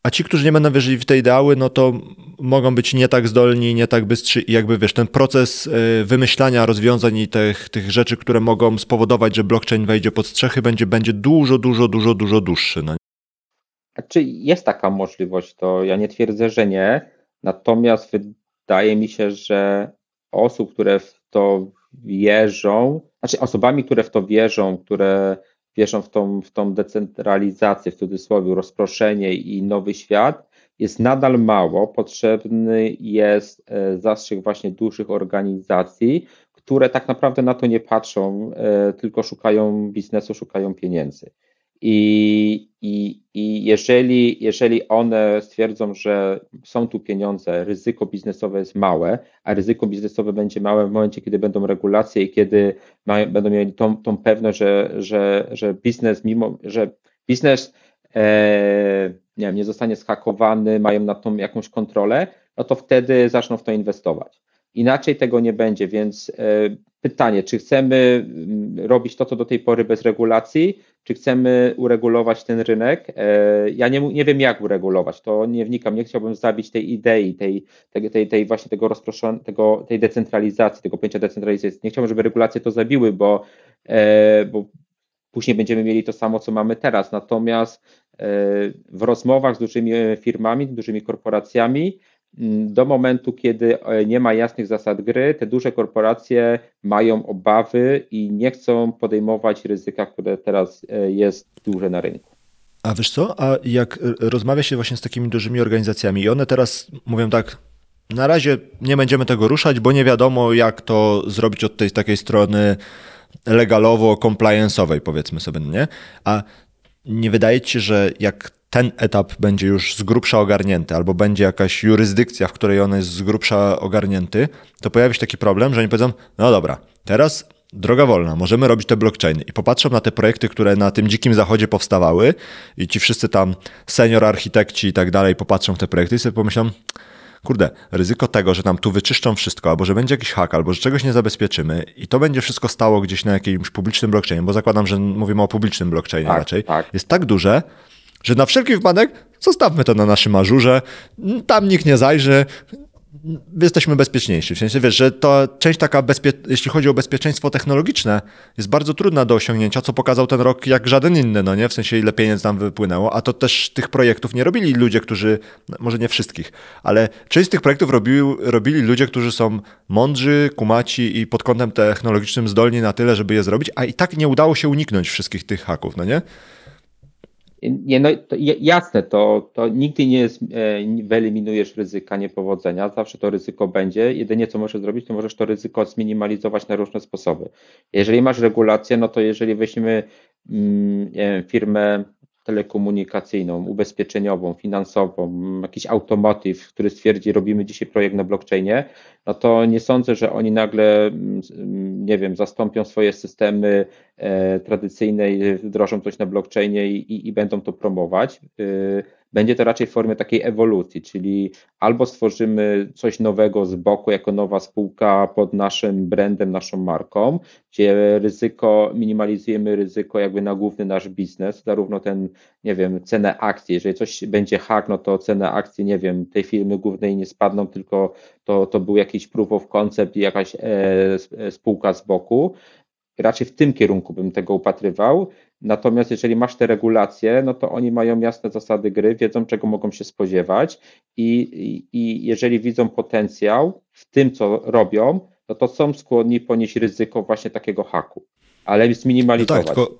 Speaker 3: a ci, którzy nie będą wierzyli w te ideały, no to mogą być nie tak zdolni, nie tak bystrzy i jakby wiesz, ten proces y, wymyślania rozwiązań i tych, tych rzeczy, które mogą spowodować, że blockchain wejdzie pod strzechy, będzie, będzie dużo, dużo, dużo, dużo dłuższy. No.
Speaker 1: Czy jest taka możliwość, to ja nie twierdzę, że nie, natomiast wydaje mi się, że osób, które w to wierzą, znaczy osobami, które w to wierzą, które wierzą w tą, w tą decentralizację, w cudzysłowie, rozproszenie i nowy świat, jest nadal mało. Potrzebny jest e, zastrzyk właśnie dużych organizacji, które tak naprawdę na to nie patrzą, e, tylko szukają biznesu, szukają pieniędzy. I, i, i jeżeli, jeżeli one stwierdzą, że są tu pieniądze, ryzyko biznesowe jest małe, a ryzyko biznesowe będzie małe w momencie, kiedy będą regulacje i kiedy będą mieli tą, tą pewność, że, że, że biznes, mimo że biznes e, nie, wiem, nie zostanie schakowany, mają nad tą jakąś kontrolę, no to wtedy zaczną w to inwestować. Inaczej tego nie będzie, więc e, pytanie, czy chcemy mm, robić to, co do tej pory bez regulacji, czy chcemy uregulować ten rynek. E, ja nie, nie wiem, jak uregulować, to nie wnikam, nie chciałbym zabić tej idei, tej, tej, tej, tej właśnie tego rozproszonego, tej decentralizacji, tego pojęcia decentralizacji. Nie chciałbym, żeby regulacje to zabiły, bo, e, bo później będziemy mieli to samo, co mamy teraz. Natomiast e, w rozmowach z dużymi firmami, dużymi korporacjami, do momentu, kiedy e, nie ma jasnych zasad gry, te duże korporacje mają obawy i nie chcą podejmować ryzyka, które teraz e, jest duże na rynku.
Speaker 3: A wiesz co, a jak rozmawia się właśnie z takimi dużymi organizacjami i one teraz mówią tak, na razie nie będziemy tego ruszać, bo nie wiadomo jak to zrobić od tej takiej strony legalowo-compliance'owej powiedzmy sobie, nie? A nie wydaje ci się, że jak ten etap będzie już z grubsza ogarnięty, albo będzie jakaś jurysdykcja, w której on jest z grubsza ogarnięty, to pojawi się taki problem, że oni powiedzą, no dobra, teraz droga wolna, możemy robić te blockchainy. I popatrzą na te projekty, które na tym dzikim zachodzie powstawały i ci wszyscy tam senior architekci i tak dalej popatrzą w te projekty i sobie pomyślą, kurde, ryzyko tego, że nam tu wyczyszczą wszystko, albo że będzie jakiś hak, albo że czegoś nie zabezpieczymy i to będzie wszystko stało gdzieś na jakimś publicznym blockchainie, bo zakładam, że mówimy o publicznym blockchainie
Speaker 1: tak,
Speaker 3: raczej,
Speaker 1: tak.
Speaker 3: jest tak duże, że na wszelki wypadek zostawmy to na naszym ażurze, tam nikt nie zajrzy, jesteśmy bezpieczniejsi. W sensie, wiesz, że to część taka, jeśli chodzi o bezpieczeństwo technologiczne, jest bardzo trudna do osiągnięcia, co pokazał ten rok jak żaden inny, no nie? W sensie, ile pieniędzy nam wypłynęło, a to też tych projektów nie robili ludzie, którzy, no, może nie wszystkich, ale część z tych projektów robił, robili ludzie, którzy są mądrzy, kumaci i pod kątem technologicznym zdolni na tyle, żeby je zrobić, a i tak nie udało się uniknąć wszystkich tych haków, no nie?
Speaker 1: Nie, no to jasne, to, to nigdy nie jest, e, wyeliminujesz ryzyka niepowodzenia, zawsze to ryzyko będzie. Jedynie co możesz zrobić, to możesz to ryzyko zminimalizować na różne sposoby. Jeżeli masz regulację, no to jeżeli weźmiemy mm, firmę telekomunikacyjną, ubezpieczeniową, finansową, jakiś automotive, który stwierdzi, robimy dzisiaj projekt na blockchainie, no to nie sądzę, że oni nagle, mm, nie wiem, zastąpią swoje systemy e, tradycyjne i wdrożą coś na blockchainie i, i, i będą to promować. Y, będzie to raczej w formie takiej ewolucji, czyli albo stworzymy coś nowego z boku jako nowa spółka pod naszym brandem, naszą marką, gdzie ryzyko, minimalizujemy ryzyko jakby na główny nasz biznes, zarówno ten, nie wiem, cenę akcji, jeżeli coś będzie hak, no to cena akcji, nie wiem, tej firmy głównej nie spadną, tylko to, to był jakiś proof of concept i jakaś e, spółka z boku. Raczej w tym kierunku bym tego upatrywał. Natomiast jeżeli masz te regulacje, no to oni mają jasne zasady gry, wiedzą czego mogą się spodziewać i, i, i jeżeli widzą potencjał w tym, co robią, no to są skłonni ponieść ryzyko właśnie takiego haku, ale zminimalizować.
Speaker 3: No tak, tylko,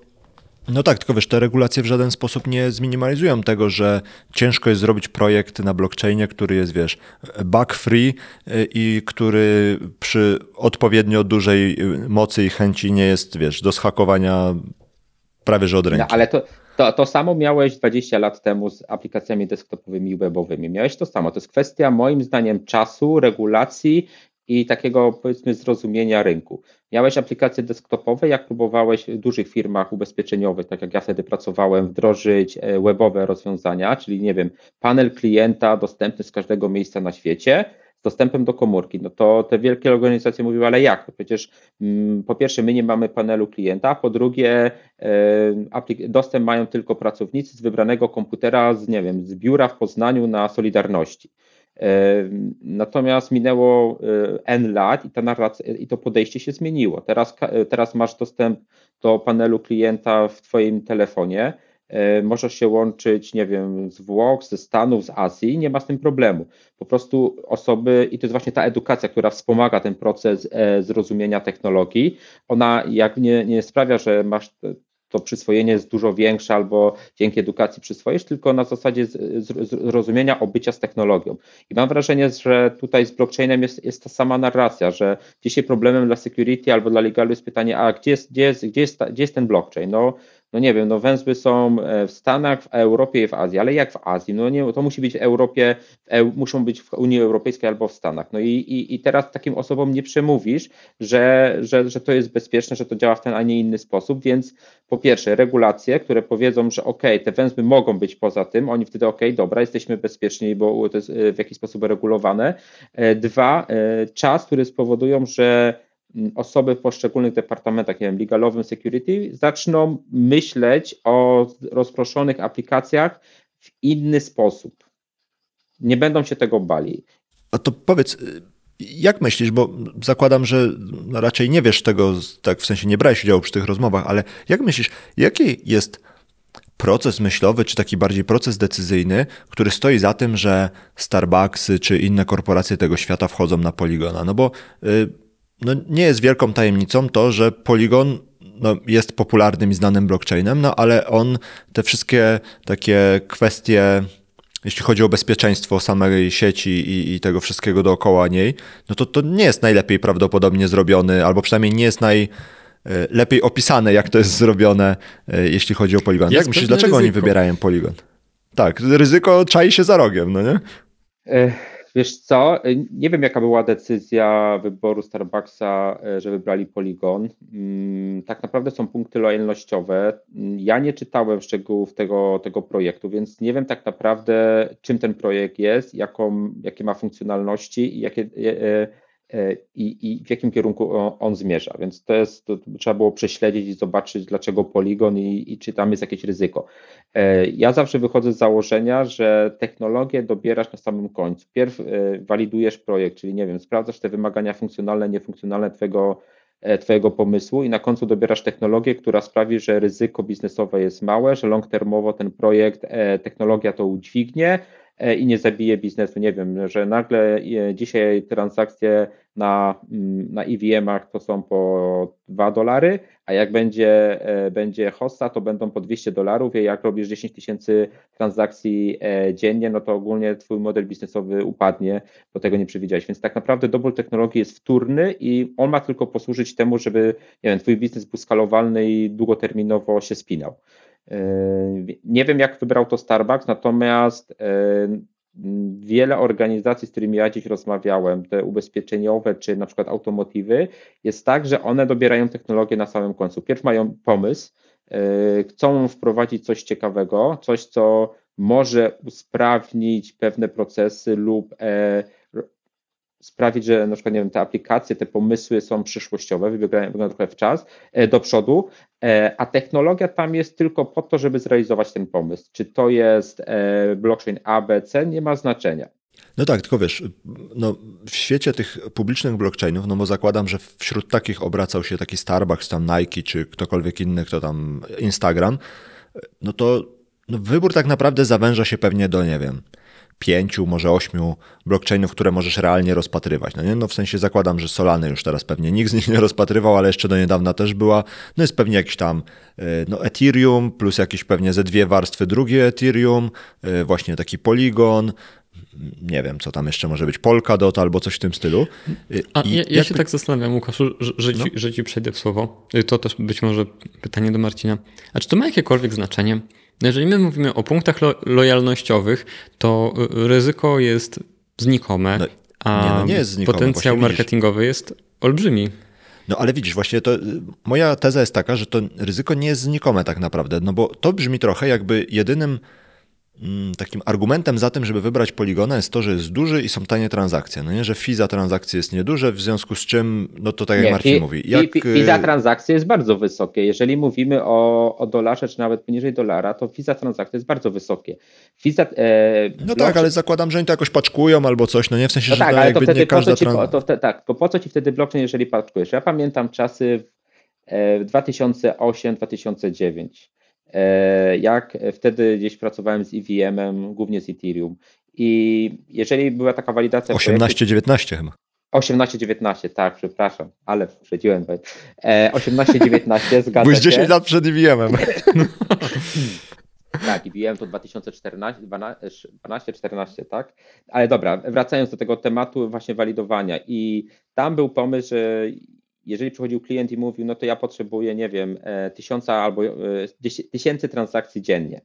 Speaker 3: no tak, tylko wiesz, te regulacje w żaden sposób nie zminimalizują tego, że ciężko jest zrobić projekt na blockchainie, który jest, wiesz, bug free y, i który przy odpowiednio dużej mocy i chęci nie jest, wiesz, do schakowania prawie że od ręki.
Speaker 1: No, ale to, to, to samo miałeś 20 lat temu z aplikacjami desktopowymi i webowymi. Miałeś to samo. To jest kwestia moim zdaniem czasu, regulacji i takiego powiedzmy zrozumienia rynku. Miałeś aplikacje desktopowe, jak próbowałeś w dużych firmach ubezpieczeniowych, tak jak ja wtedy pracowałem, wdrożyć e, webowe rozwiązania, czyli nie wiem, panel klienta dostępny z każdego miejsca na świecie, z dostępem do komórki, no to te wielkie organizacje mówiły, ale jak? To przecież mm, po pierwsze my nie mamy panelu klienta, po drugie e, dostęp mają tylko pracownicy z wybranego komputera, z nie wiem, z biura w Poznaniu na Solidarności. E, natomiast minęło e, N lat i, ta narracja, i to podejście się zmieniło. Teraz, teraz masz dostęp do panelu klienta w Twoim telefonie możesz się łączyć, nie wiem, z Włoch, ze Stanów, z Azji, nie ma z tym problemu. Po prostu osoby, i to jest właśnie ta edukacja, która wspomaga ten proces e, zrozumienia technologii, ona jak nie, nie sprawia, że masz to przyswojenie jest dużo większe albo dzięki edukacji przyswoisz, tylko na zasadzie zrozumienia obycia z technologią. I mam wrażenie, że tutaj z blockchainem jest, jest ta sama narracja, że dzisiaj problemem dla security albo dla legalu jest pytanie, a gdzie jest, gdzie jest, gdzie jest, gdzie jest ten blockchain? No, no nie wiem, no węzły są e, w Stanach, w Europie i w Azji, ale jak w Azji? No nie, to musi być w Europie, w muszą być w Unii Europejskiej albo w Stanach. No i, i, i teraz takim osobom nie przemówisz, że, że, że to jest bezpieczne, że to działa w ten, a nie inny sposób, więc po pierwsze regulacje, które powiedzą, że ok, te węzły mogą być poza tym, oni wtedy ok, dobra, jesteśmy bezpieczni, bo to jest e, w jakiś sposób regulowane. E, dwa, czas, który spowodują, że osoby w poszczególnych departamentach, nie wiem, legalowym, security, zaczną myśleć o rozproszonych aplikacjach w inny sposób. Nie będą się tego bali.
Speaker 3: A to powiedz, jak myślisz, bo zakładam, że raczej nie wiesz tego, tak w sensie nie brałeś udziału przy tych rozmowach, ale jak myślisz, jaki jest proces myślowy, czy taki bardziej proces decyzyjny, który stoi za tym, że Starbucksy czy inne korporacje tego świata wchodzą na Poligona? No bo y, no nie jest wielką tajemnicą to, że Polygon no, jest popularnym i znanym blockchainem, no ale on te wszystkie takie kwestie jeśli chodzi o bezpieczeństwo samej sieci i, i, tego wszystkiego dookoła niej, no to to nie jest najlepiej prawdopodobnie zrobiony, albo przynajmniej nie jest najlepiej opisane, jak to jest zrobione, e, jeśli chodzi o poligon. Jak myślisz, dlaczego ryzyko. oni wybierają poligon? Tak, ryzyko czai się za rogiem, no nie?
Speaker 1: Wiesz co, nie wiem jaka była decyzja wyboru Starbucksa, e, że wybrali Polygon. Mm, tak naprawdę są punkty lojalnościowe. Ja nie czytałem szczegółów tego, tego projektu, więc nie wiem tak naprawdę czym ten projekt jest, jaką, jakie ma funkcjonalności i jakie, e, E, i, i w jakim kierunku on zmierza. Więc to jest, to trzeba było prześledzić i zobaczyć, dlaczego poligon i, i czy tam jest jakieś ryzyko. E, ja zawsze wychodzę z założenia, że technologię dobierasz na samym końcu. Pierw e, walidujesz projekt, czyli nie wiem, sprawdzasz te wymagania funkcjonalne, niefunkcjonalne twojego, twojego pomysłu i na końcu dobierasz technologię, która sprawi, że ryzyko biznesowe jest małe, że long termowo ten projekt, technologia to udźwignie, E, i nie zabije biznesu. Nie wiem, że nagle e, dzisiaj transakcje na, mm, na EVM-ach to są po 2 dolary, a jak będzie, e, będzie hossa, to będą po 200 dolarów i jak robisz 10 tysięcy transakcji dziennie, no to ogólnie twój model biznesowy upadnie, bo tego nie przewidziałeś. Więc tak naprawdę dobór technologii jest wtórny i on ma tylko posłużyć temu, żeby nie wiem, twój biznes był skalowalny i długoterminowo się spinał. Yy, nie wiem, jak wybrał to Starbucks, natomiast yy, wiele organizacji, z którymi ja dziś rozmawiałem, te ubezpieczeniowe czy na przykład automotywy, jest tak, że one dobierają technologię na samym końcu. Pierw mają pomysł, yy, chcą wprowadzić coś ciekawego, coś, co może usprawnić pewne procesy lub sprawić, że na przykład nie wiem, te aplikacje, te pomysły są przyszłościowe, wybiegają trochę w czas, e, do przodu, e, a technologia tam jest tylko po to, żeby zrealizować ten pomysł. Czy to jest e, blockchain A, B, C, nie ma znaczenia.
Speaker 3: No tak, tylko wiesz, no w świecie tych publicznych blockchainów, no bo zakładam, że wśród takich obracał się taki Starbucks, tam Nike, czy ktokolwiek inny, kto tam Instagram, no to no wybór tak naprawdę zawęża się pewnie do, nie wiem, pięciu, może ośmiu blockchainów, które możesz realnie rozpatrywać. No, nie? no w sensie zakładam, że Solany już teraz pewnie nikt z nich nie rozpatrywał, ale jeszcze do niedawna też była. No jest pewnie jakiś tam e, no, Ethereum, plus jakieś pewnie ze dwie warstwy drugie Ethereum, e, właśnie taki Polygon, nie wiem, co tam jeszcze może być, Polkadot albo coś w tym stylu.
Speaker 2: E, A ja, ja się tak zastanawiam, Łukaszu, że, że, no. ci, że ci przejdę w słowo. To też być może pytanie do Marcina. A czy to ma jakiekolwiek znaczenie? No jeżeli my mówimy o punktach lo lojalnościowych, to y, ryzyko jest znikome, no, a nie, no nie jest znikome, potencjał marketingowy jest olbrzymi.
Speaker 3: No ale widzisz, właśnie to moja teza jest taka, że to ryzyko nie jest znikome tak naprawdę, no bo to brzmi trochę jakby jedynym takim argumentem za tym, żeby wybrać poligona jest to, że jest duży i są tanie transakcje. No nie, że fee za transakcje jest nieduże, w związku z czym, no to tak jak nie, Marcin fi, mówi. Jak...
Speaker 1: Fee za transakcje jest bardzo wysokie. Jeżeli mówimy o, o dolarze, czy nawet poniżej dolara, to fee za transakcje jest bardzo wysokie. Fee za,
Speaker 3: e, no tak, ale zakładam, że oni to jakoś paczkują albo coś, no nie, w sensie, no że tak, ale to wtedy nie każda...
Speaker 1: Ci, to wtedy, tak, po co ci wtedy blockchain, jeżeli paczkujesz? Ja pamiętam czasy w 2008-2009 E, jak wtedy gdzieś pracowałem z EVM-em, głównie z Ethereum. I jeżeli była taka walidacja.
Speaker 3: 18-19 chyba.
Speaker 1: 18-19, tak, przepraszam, ale przedziłem. 18-19, zgadza
Speaker 3: Byłeś 10 lat przed EVM-em.
Speaker 1: tak, EVM to 2014, 12-14, tak? Ale dobra, wracając do tego tematu właśnie walidowania i tam był pomysł, że jeżeli przychodził klient i mówił, no to ja potrzebuję, nie wiem, e, tysiąca albo e, tysięcy transakcji dziennie,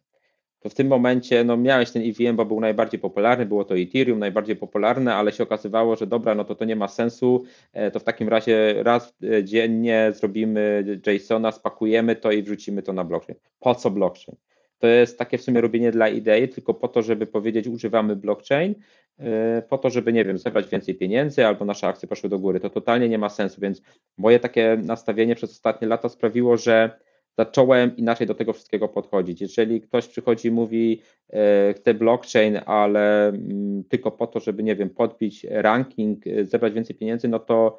Speaker 1: to w tym momencie no, miałeś ten EVM, bo był najbardziej popularny, było to Ethereum najbardziej popularne, ale się okazywało, że dobra, no to to nie ma sensu, e, to w takim razie raz dziennie zrobimy JSONa, spakujemy to i wrzucimy to na blockchain. Po co blockchain? To jest takie w sumie robienie dla idei, tylko po to, żeby powiedzieć, używamy blockchain, e, po to, żeby, nie wiem, zebrać więcej pieniędzy albo nasze akcje poszły do góry. To totalnie nie ma sensu, więc moje takie nastawienie przez ostatnie lata sprawiło, że zacząłem inaczej do tego wszystkiego podchodzić. Jeżeli ktoś przychodzi i mówi, e, chce blockchain, ale mm, tylko po to, żeby, nie wiem, podbić ranking, zebrać więcej pieniędzy, no to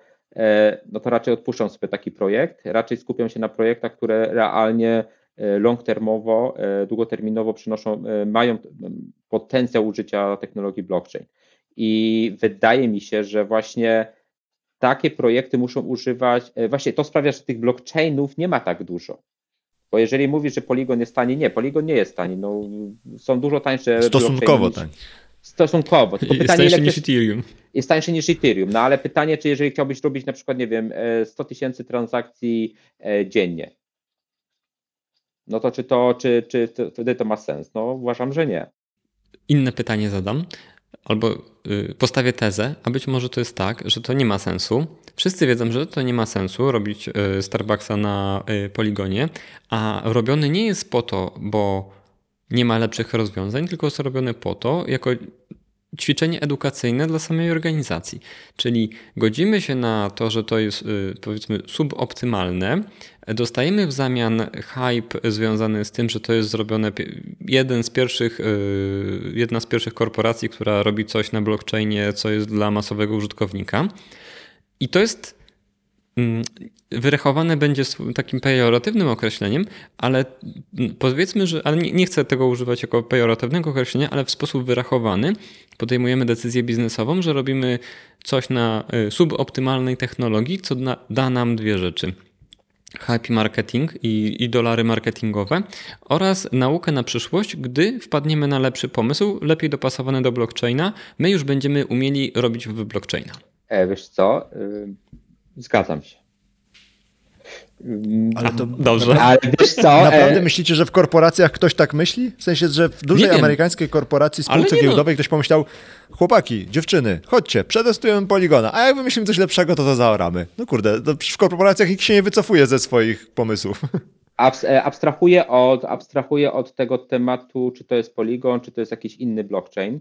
Speaker 1: no to raczej odpuszczam sobie taki projekt. Raczej skupiam się na projektach, które realnie E, long-termowo, e, długoterminowo przynoszą, e, mają potencjał użycia technologii blockchain. I wydaje mi się, że właśnie takie projekty muszą używać, właśnie to sprawia, że tych blockchainów nie ma tak dużo. Bo jeżeli mówisz, że Polygon jest tani, nie, Polygon nie jest tani. No, są dużo tańsze.
Speaker 3: Stosunkowo tań.
Speaker 1: Stosunkowo.
Speaker 2: Tylko jest pytanie, tańszy niż Ethereum.
Speaker 1: Jest tańszy niż Ethereum. No ale pytanie, czy jeżeli chciałbyś robić na przykład, nie wiem, 100 tysięcy transakcji dziennie, no to czy to, czy, czy wtedy to ma sens? No uważam, że nie.
Speaker 2: Inne pytanie zadam, albo y, postawię tezę, a być może to jest tak, że to nie ma sensu. Wszyscy wiedzą, że to nie ma sensu robić y, Starbucksa na y, poligonie, a robiony nie jest po to, bo nie ma lepszych rozwiązań, tylko jest robione po to, jako ćwiczenie edukacyjne dla samej organizacji. Czyli godzimy się na to, że to jest powiedzmy suboptymalne, Dostajemy w zamian hype związany z tym, że to jest zrobione jeden z pierwszych, y, jedna z pierwszych korporacji, która robi coś na blockchainie, co jest dla masowego użytkownika. I to jest mm, wyrachowane będzie takim pejoratywnym określeniem, ale powiedzmy, że ale nie, chcę tego używać jako pejoratywnego określenia, ale w sposób wyrachowany podejmujemy decyzję biznesową, że robimy coś na y, suboptymalnej technologii, co da nam dwie rzeczy – happy marketing i, i dolary marketingowe oraz naukę na przyszłość, gdy wpadniemy na lepszy pomysł, lepiej dopasowany do blockchaina, my już będziemy umieli robić w blockchaina.
Speaker 1: E, wiesz co, yy, zgadzam się.
Speaker 3: Ale to
Speaker 2: dobrze.
Speaker 1: Ale wiesz co?
Speaker 3: Naprawdę e, myślicie, że w korporacjach ktoś tak myśli? W sensie, że w dużej amerykańskiej korporacji, spółce no. giełdowej ktoś pomyślał, chłopaki, dziewczyny, chodźcie, przetestujemy poligona, a jak wymyślimy coś lepszego, to to zaoramy. No kurde, w korporacjach nikt się nie wycofuje ze swoich pomysłów.
Speaker 1: E, abstrahuję od, abstrahuję od tego tematu, czy to jest poligon, czy to jest jakiś inny blockchain.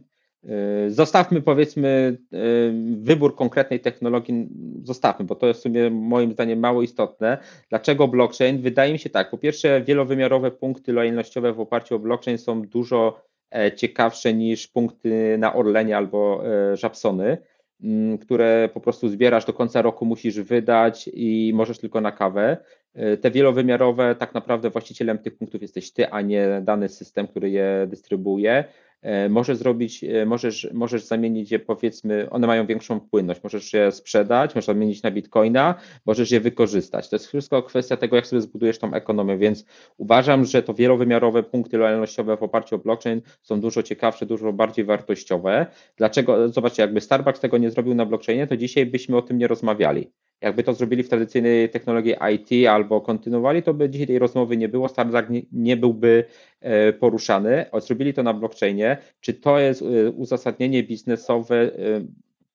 Speaker 1: Y, zostawmy powiedzmy y, wybór konkretnej technologii, zostawmy, bo to jest w sumie moim zdaniem mało istotne. Dlaczego blockchain? Wydaje mi się tak, po pierwsze wielowymiarowe punkty lojalnościowe w oparciu o blockchain są dużo e, ciekawsze niż punkty na Orlenie albo e, Żabsony, mm, które po prostu zbierasz do końca roku, musisz wydać i możesz tylko na kawę. E, te wielowymiarowe, tak naprawdę właścicielem tych punktów jesteś ty, a nie dany system, który je dystrybuuje. E, możesz zrobić, e, możesz, możesz zamienić je powiedzmy, one mają większą płynność, możesz je sprzedać, możesz zamienić na bitcoina, możesz je wykorzystać. To jest wszystko kwestia tego, jak sobie zbudujesz tą ekonomię, więc uważam, że to wielowymiarowe punkty lojalnościowe w oparciu o blockchain są dużo ciekawsze, dużo bardziej wartościowe. Dlaczego? Zobaczcie, jakby Starbucks tego nie zrobił na blockchainie, to dzisiaj byśmy o tym nie rozmawiali. Jakby to zrobili w tradycyjnej technologii IT albo kontynuowali, to by dzisiaj tej rozmowy nie było, Startup nie, nie byłby e, poruszany. Zrobili to na blockchainie. Czy to jest e, uzasadnienie biznesowe? E,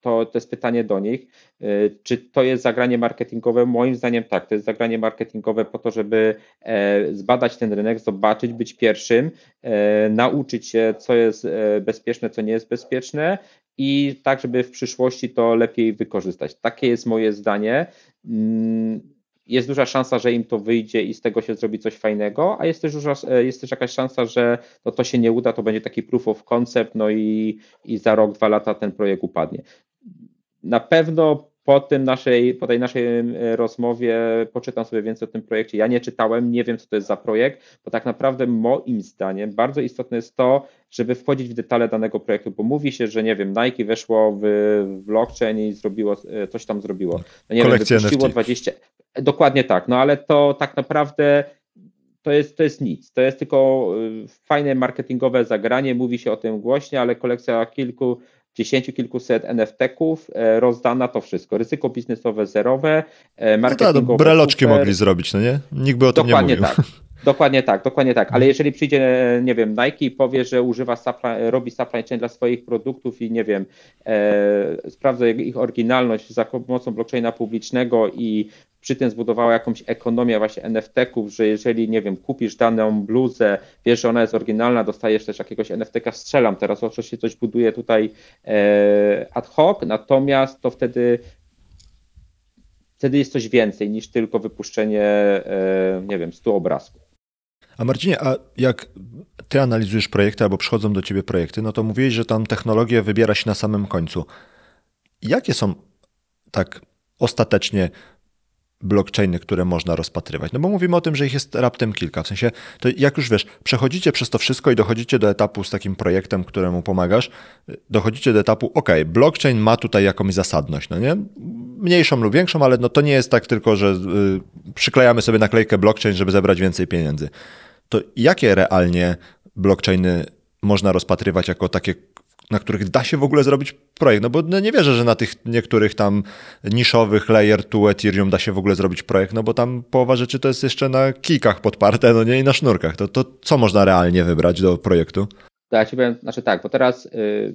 Speaker 1: to, to jest pytanie do nich. Czy to jest zagranie marketingowe? Moim zdaniem tak, to jest zagranie marketingowe po to, żeby zbadać ten rynek, zobaczyć, być pierwszym, nauczyć się, co jest bezpieczne, co nie jest bezpieczne i tak, żeby w przyszłości to lepiej wykorzystać. Takie jest moje zdanie. Mm, jest duża szansa, że im to wyjdzie i z tego się zrobi coś fajnego, a jest też, duża, jest też jakaś szansa, że no to się nie uda, to będzie taki proof of concept, no i, i za rok, dwa lata ten projekt upadnie. Na pewno po, tym naszej, po tej naszej rozmowie poczytam sobie więcej o tym projekcie. Ja nie czytałem, nie wiem, co to jest za projekt, bo tak naprawdę moim zdaniem bardzo istotne jest to, żeby wchodzić w detale danego projektu, bo mówi się, że nie wiem, Nike weszło w blockchain i zrobiło, e, coś tam zrobiło. No nie
Speaker 3: Kolekcja
Speaker 1: wiem, wypuściło 20. Dokładnie tak, no ale to tak naprawdę to jest, to jest nic. To jest tylko e, fajne marketingowe zagranie, mówi się o tym głośnie, ale kolekcja kilku dziesięciu kilkuset NFT-ków, e, rozdana to wszystko. Ryzyko biznesowe zerowe, marketingowe.
Speaker 3: No tak, breloczki super. mogli zrobić, no nie? Nikt by o tym
Speaker 1: Dokładnie
Speaker 3: nie mówił.
Speaker 1: Tak. Dokładnie tak, dokładnie tak. Ale jeżeli przyjdzie, nie wiem, Nike i powie, że używa supply, robi supply chain dla swoich produktów i nie wiem, e, sprawdza ich oryginalność za pomocą blockchaina publicznego i przy tym zbudowała jakąś ekonomię właśnie NFT-ków, że jeżeli, nie wiem, kupisz daną bluzę, wiesz, że ona jest oryginalna, dostajesz też jakiegoś NFT-ka, strzelam, teraz oczywiście coś buduje tutaj e, ad hoc, natomiast to wtedy wtedy jest coś więcej niż tylko wypuszczenie, e, nie wiem, 100 obrazków.
Speaker 3: A Marcinie, a jak ty analizujesz projekty albo przychodzą do ciebie projekty, no to mówiłeś, że tam technologię wybiera się na samym końcu. Jakie są tak ostatecznie blockchainy, które można rozpatrywać? No bo mówimy o tym, że ich jest raptem kilka. W sensie, to jak już wiesz, przechodzicie przez to wszystko i dochodzicie do etapu z takim projektem, któremu pomagasz, dochodzicie do etapu, ok, blockchain ma tutaj jakąś zasadność, no nie? Mniejszą lub większą, ale no to nie jest tak tylko, że y, przyklejamy sobie naklejkę blockchain, żeby zebrać więcej pieniędzy. To jakie realnie blockchainy można rozpatrywać jako takie na których da się w ogóle zrobić projekt. No bo no nie wierzę, że na tych niektórych tam niszowych layer 2 Ethereum da się w ogóle zrobić projekt, no bo tam połowa rzeczy to jest jeszcze na kikach podparte, no nie i na sznurkach. To, to co można realnie wybrać do projektu?
Speaker 1: To ja ci powiem, znaczy tak, bo teraz y,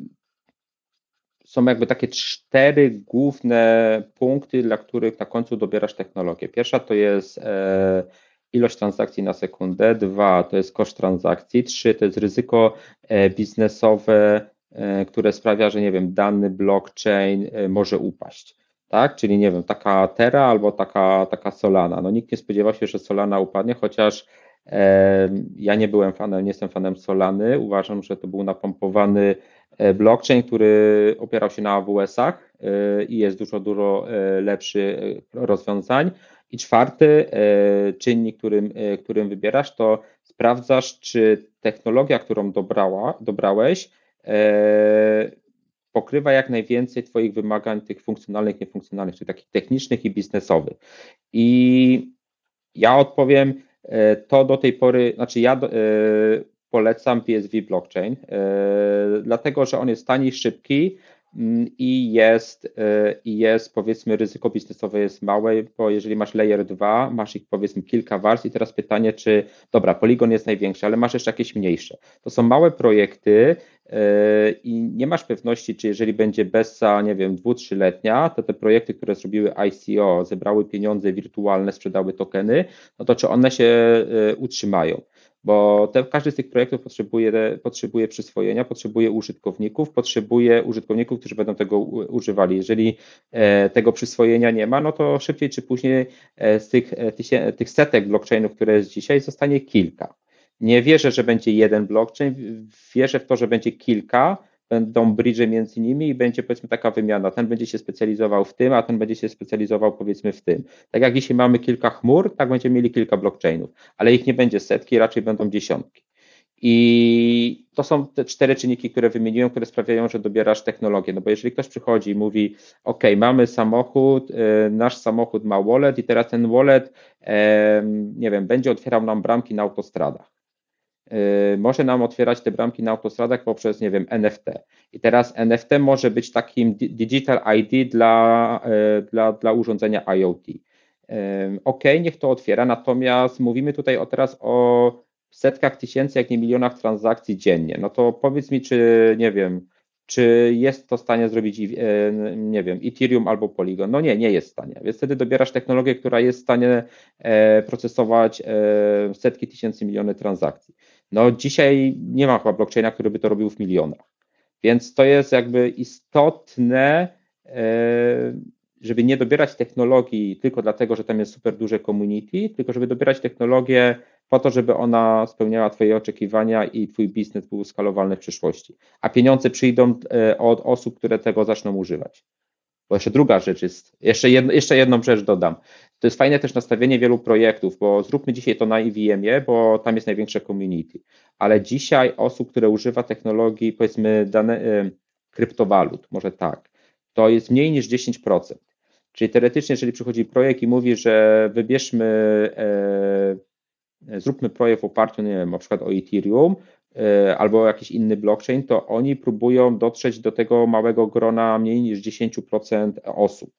Speaker 1: są jakby takie cztery główne punkty, dla których na końcu dobierasz technologię. Pierwsza to jest e, ilość transakcji na sekundę, dwa to jest koszt transakcji, trzy to jest ryzyko e, biznesowe które sprawia, że nie wiem, dany blockchain e, może upaść. Tak? Czyli nie wiem, taka Terra albo taka, taka Solana. No nikt nie spodziewał się, że Solana upadnie, chociaż e, ja nie byłem fanem, nie jestem fanem Solany. Uważam, że to był napompowany e, blockchain, który opierał się na AWS-ach e, i jest dużo, dużo lepszy rozwiązań. I czwarty e, czynnik, którym, którym wybierasz, to sprawdzasz, czy technologia, którą dobrała, dobrałeś, E, pokrywa jak najwięcej Twoich wymagań, tych funkcjonalnych, niefunkcjonalnych, czyli takich technicznych i biznesowych. I ja odpowiem, e, to do tej pory, znaczy ja e, polecam PSV Blockchain, dlatego że on jest tani, szybki, Mm, i jest, e, i jest powiedzmy ryzyko biznesowe jest małe, bo jeżeli masz layer 2, masz ich powiedzmy kilka warstw i teraz pytanie, czy dobra, Polygon jest największy, ale masz jeszcze jakieś mniejsze. To są małe projekty e, i nie masz pewności, czy jeżeli będzie Bessa, nie wiem, dwu, trzyletnia, to te projekty, które zrobiły ICO, zebrały pieniądze wirtualne, sprzedały tokeny, no to czy one się e, utrzymają bo te, każdy z tych projektów potrzebuje, potrzebuje przyswojenia, potrzebuje użytkowników, potrzebuje użytkowników, którzy będą tego używali. Jeżeli e, tego przyswojenia nie ma, no to szybciej czy później e, z tych, e, tych setek blockchainów, które jest dzisiaj, zostanie kilka. Nie wierzę, że będzie jeden blockchain, wierzę w to, że będzie kilka, będą bridge między nimi i będzie powiedzmy taka wymiana. Ten będzie się specjalizował w tym, a ten będzie się specjalizował powiedzmy w tym. Tak jak dzisiaj mamy kilka chmur, tak będziemy mieli kilka blockchainów, ale ich nie będzie setki, raczej będą dziesiątki. I to są te cztery czynniki, które wymieniłem, które sprawiają, że dobierasz technologię. No bo jeżeli ktoś przychodzi i mówi, OK, mamy samochód, y, nasz samochód ma wallet i teraz ten wallet, nie wiem, będzie otwierał nam bramki na autostradach może nam otwierać te bramki na autostradach poprzez, nie wiem, NFT. I teraz NFT może być takim digital ID dla, y, dla, dla urządzenia IoT. Y, OK, niech to otwiera, natomiast mówimy tutaj o teraz o setkach tysięcy, jak nie milionach transakcji dziennie. No to powiedz mi, czy nie wiem, czy jest to w stanie zrobić, nie wiem, Ethereum albo Polygon? No nie, nie jest w stanie. Więc wtedy dobierasz technologię, która jest w stanie e, procesować e, setki tysięcy, miliony transakcji. No dzisiaj nie ma chyba blockchaina, który by to robił w milionach. Więc to jest jakby istotne, e, żeby nie dobierać technologii tylko dlatego, że tam jest super duże community, tylko żeby dobierać technologię po to, żeby ona spełniała Twoje oczekiwania i Twój biznes był skalowalny w przyszłości. A pieniądze przyjdą e, od osób, które tego zaczną używać. Bo jeszcze druga rzecz jest, jeszcze, jedno, jeszcze jedną rzecz dodam. To jest fajne też nastawienie wielu projektów, bo zróbmy dzisiaj to na EVM-ie, bo tam jest największe community. Ale dzisiaj osób, które używa technologii, powiedzmy, dane, y, kryptowalut, może tak, to jest mniej niż 10%. Czyli teoretycznie, jeżeli przychodzi projekt i mówi, że wybierzmy, e, zróbmy projekt w oparciu, nie wiem, na przykład o Ethereum, E, albo jakiś inny blockchain, to oni próbują dotrzeć do tego małego grona mniej niż 10% osób.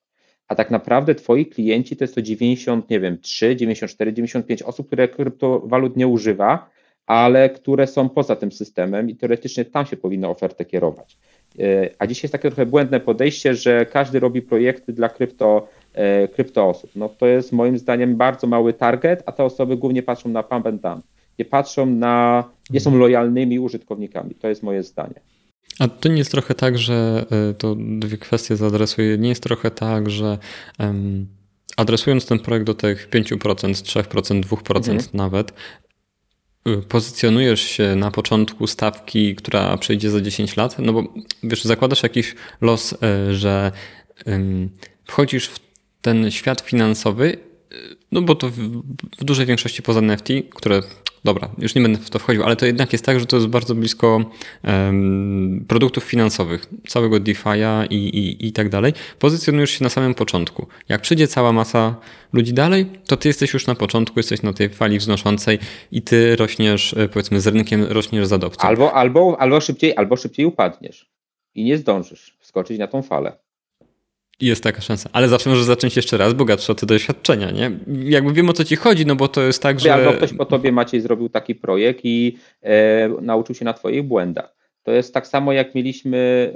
Speaker 1: A tak naprawdę twoi klienci to jest to 90, nie wiem, 3, 94, 95 osób, które kryptowalut nie używa, ale które są poza tym systemem i teoretycznie tam się powinno ofertę kierować. E, a dzisiaj jest takie trochę błędne podejście, że każdy robi projekty dla krypto e, kryptoosób. No to jest moim zdaniem bardzo mały target, a te osoby głównie patrzą na pump and dump. Nie patrzą na, nie są lojalnymi użytkownikami. To jest moje zdanie.
Speaker 2: A to nie jest trochę tak, że y, to dwie kwestie zaadresuję. Nie jest trochę tak, że um, adresując ten projekt do tych 5%, 3%, 2% mhm. nawet, y, pozycjonujesz się na początku stawki, która przejdzie za 10 lat, no bo wiesz, zakładasz jakiś los, y, że wchodzisz w ten świat finansowy, no bo to w, w dużej większości poza NFT, które dobra, już nie będę w to wchodził, ale to jednak jest tak, że to jest bardzo blisko um, produktów finansowych, całego DeFi'a i, i, i tak dalej. Pozycjonujesz się na samym początku. Jak przyjdzie cała masa ludzi dalej, to ty jesteś już na początku, jesteś na tej fali wznoszącej i ty rośniesz, e, powiedzmy, z rynkiem rośniesz z adopcją.
Speaker 1: Albo, albo, albo, szybciej, albo szybciej upadniesz i nie zdążysz wskoczyć na tą falę.
Speaker 2: Jest taka szansa, ale zawsze możesz zacząć jeszcze raz bogatsze o te doświadczenia, nie? Jakby wiem o co ci chodzi, no bo to jest tak, że...
Speaker 1: Albo ktoś po tobie Maciej zrobił taki projekt i e, nauczył się na twoich błędach. To jest tak samo jak mieliśmy